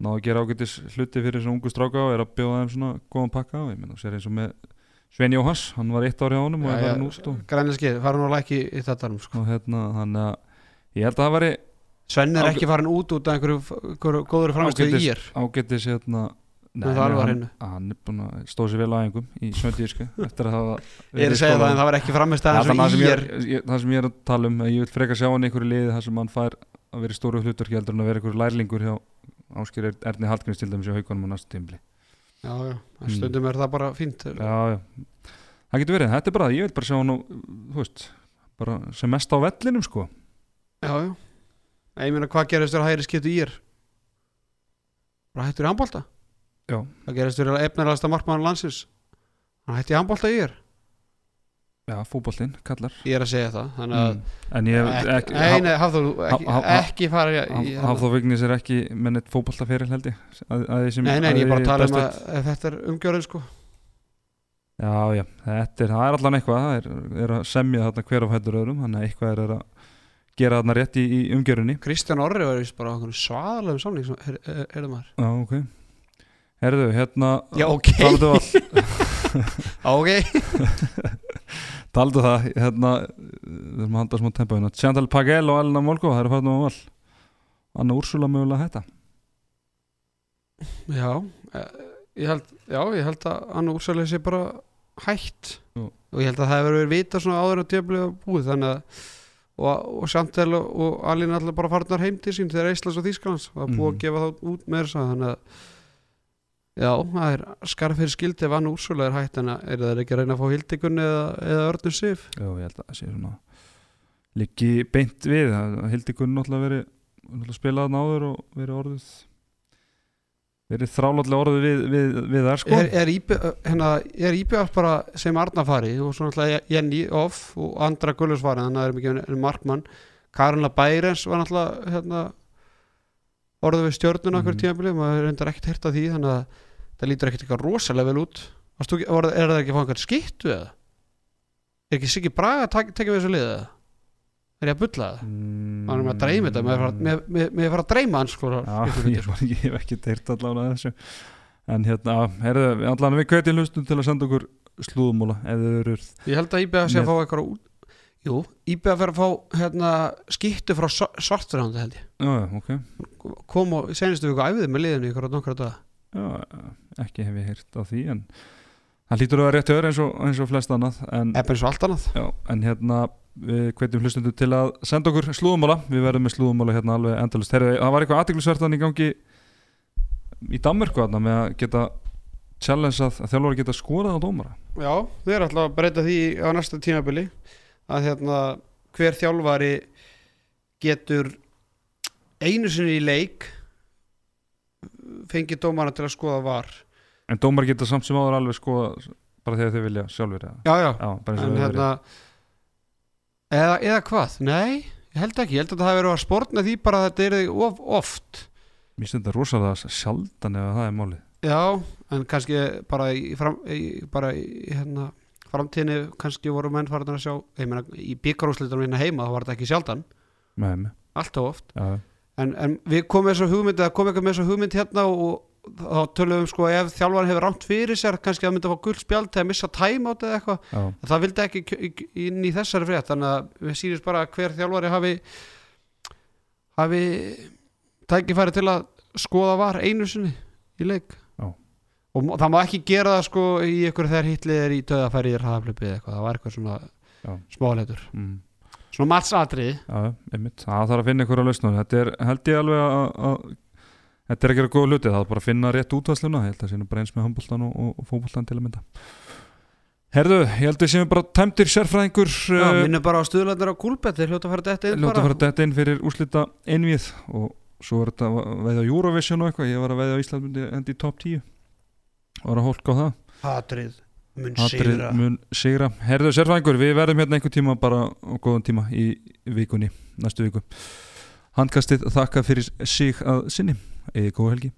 náðu að gera ágætis hluti fyrir svona ungu stráka og er að bjóða þeim svona góðan pakka og ég meina, sér eins og með Svein Jóhans, hann var eitt ár hjá honum og er farin út og, Grænleinski, fara nú ekki í þetta sko. og hérna, að ég held að það væri Svenni er ekki farin út út af einhverju, góður framistuð í er ágætis hérna Nei, það á hann, hann er búin að stóð sér vel á engum í að hafa Ég er að segja það en það var ekki framistuð Ja, það, og sem í ég ég, það sem ég er að tala um ég vil freka sjá hann í einhverju liði þar sem hann fær að vera í stóru hlutverki heldur en að vera einhverju lærlingur hjá Ásker Erni Hallgríms til dæmis hjá haugunum á næstu tímli Já, já, Mm. en stundum er það bara fínt já, já. það getur verið, þetta er bara ég vil bara sjá hann þú veist, bara sem mest á vellinum sko. Já, já. Ég meina hvað gerist þér að hægri skiptu í er bara hættur í handbólta Já. Það gerist þér að efnilegasta markmann landsins. Hann hætti í handbólta í er já, fótboltinn, kallar. Ég er að segja það Þannig að mm. Nei, hafðu ekki, ekki fara í, í Hafþó Vignis er ekki með neitt fótboltaferil held ég. Að, að Nei, nei, að ég er bara að tala um að ef þetta er umgjörðin sko. Já, já, þetta er, það er allan eitthvað. Það er, er að semja þarna hver af hættur öðrum þannig að eitthvað er, að gera þarna rétt í, í umgjörunni Kristján Orri var vist bara okkur svaðalegum samning sem- her- her- heyrðu maður. Já, ok. Herðu, hérna Já, ok, all ok Taldu það, hérna erum að handa smá tempo hérna. Chantal Pagel og Elena Molko, það eru farin á val. Anna Úrsula mögulega þetta Já, eh, ég held, já, ég held að Anna Úrsælega sé bara hætt. Jú. og ég held að það hefur verið vita svona áður að tjöflega búið þannig að og, og Sjantel og, og Alín allir bara farnar heim til sín þegar Íslands og Þýskalands. Og það búið Mhm. að gefa þá út með þess að þannig að já, það er skarf fyrir skildi ef Anna Úrsælega er hætt en er það ekki að reyna að fá hildikunni eða, eða örnum sif? Já, ég held að það sé svona Liggi beint við það Hildi Gunn náttúrulega verið náttúrulega spilað þarna áður og verið orðið verið þrálátlega orðið við, við, við þar sko. Er, er, IB, hérna, bara sem Arna fari og svo náttúrulega Jenny Off og Andra Gullus fari þannig að það er mikið Markmann. Karinla Bærens var náttúrulega hérna, orðið við stjörnuna okkur mm. tímabili, maður reyndar ekkert heyrt af því þannig að það lítur ekkert eitthvað rosalega vel út var, er það ekki að fá einhvern skittu eða? Er ekki Siggi Braga að tekja við þessu liðið eða? Er ég að bulla það? mm, Hann er að dreyma þetta, með- með að fara að dreyma hans sko, ég, sko. ég hef ekki teirt allan að þessu En hérna, herðu, allan við kveitið hlustum til að senda okkur eru Ég held að IBF sé að fá eitthvað Jú, IBF er að fá hérna, skittu frá svarturhandi held ég. Já, ok. Kom og senastu viku æfið með liðinu ykkur á nokkra daga. Já, ekki hef ég heyrt á því en það lítur að vera rétt höður eins og, eins og flest annað en, Eppin svo allt annað. Já, en hérna við hvetjum hlustundu til að senda okkur slúðumóla við verðum með slúðumóla hérna alveg endalust Herðu, það var eitthvað aðtiklisverðan í gangi í Danmörku þarna með að geta challenge að, þjálfur geta skorað á dómara? Já, þau eru alltaf að breyta því á næsta tímabili að hérna hver þjálfari getur einu sinni í leik fengið dómara til að skoða var. En dómar geta samt sem áður alveg skoða bara þegar þau vilja sjálfur Já, já, Já, en hérna eða, eða hvað? Nei, ég held ekki, ég held að það hafi verið að sportna því bara að þetta er of oft. Mér finnst þetta rosalega sjaldan ef það er málið. Já, en kannski bara í, fram, í, bara í hérna, framtíðinni kannski voru menn farin að sjá meina, í byggarúslitunum hérna heima þá var þetta ekki sjaldan, alltaf oft. Já, en, en við komum með þessu hugmynd eða komum eitthvað með þessu hugmynd hérna og þá tölum við sko ef þjálfan hefur rámt fyrir sér kannski að myndi að fá gull spjald eða missa time át eða eitthvað. Já, það vildi ekki inn í þessari frétt þannig að við sýnist bara hver þjálfari hafi hafi tækifæri til að skoða var einu sinni í leik. Og það má ekki gera það sko í ykkur þegar hitlið er í döðafæri í hraðaflöpið eitthvað, það var eitthvað svona smáleitur, mm. svona einmitt, það þarf að finna ykkur að lausna þetta er, held ég alveg að, að þetta er að gera góða hluti, það er bara að finna rétt útvarsluna, ég held að það nú bara eins með handbóltan og, og, og fótbóltan til að mynda. Herðu, ég held að séum bara tæmtir sérfræðingur Já, uh, minnum bara á stuðlandir á kúlbett þeir hljóta að fara þetta inn ljóta að bara. fara detta inn fyrir úslita einvið og svo er þetta að veðja á Eurovision og eitthvað, ég var að veðja á Ísland endi í top 10 var að hólka á það? Hatrið mun Hatrið sigra. mun sigra. Herðu sérfængur, við verðum hérna einhver tíma bara á góðan tíma í vikunni næstu viku. Handkastið þakka fyrir sig að sinni. Eða góða helgi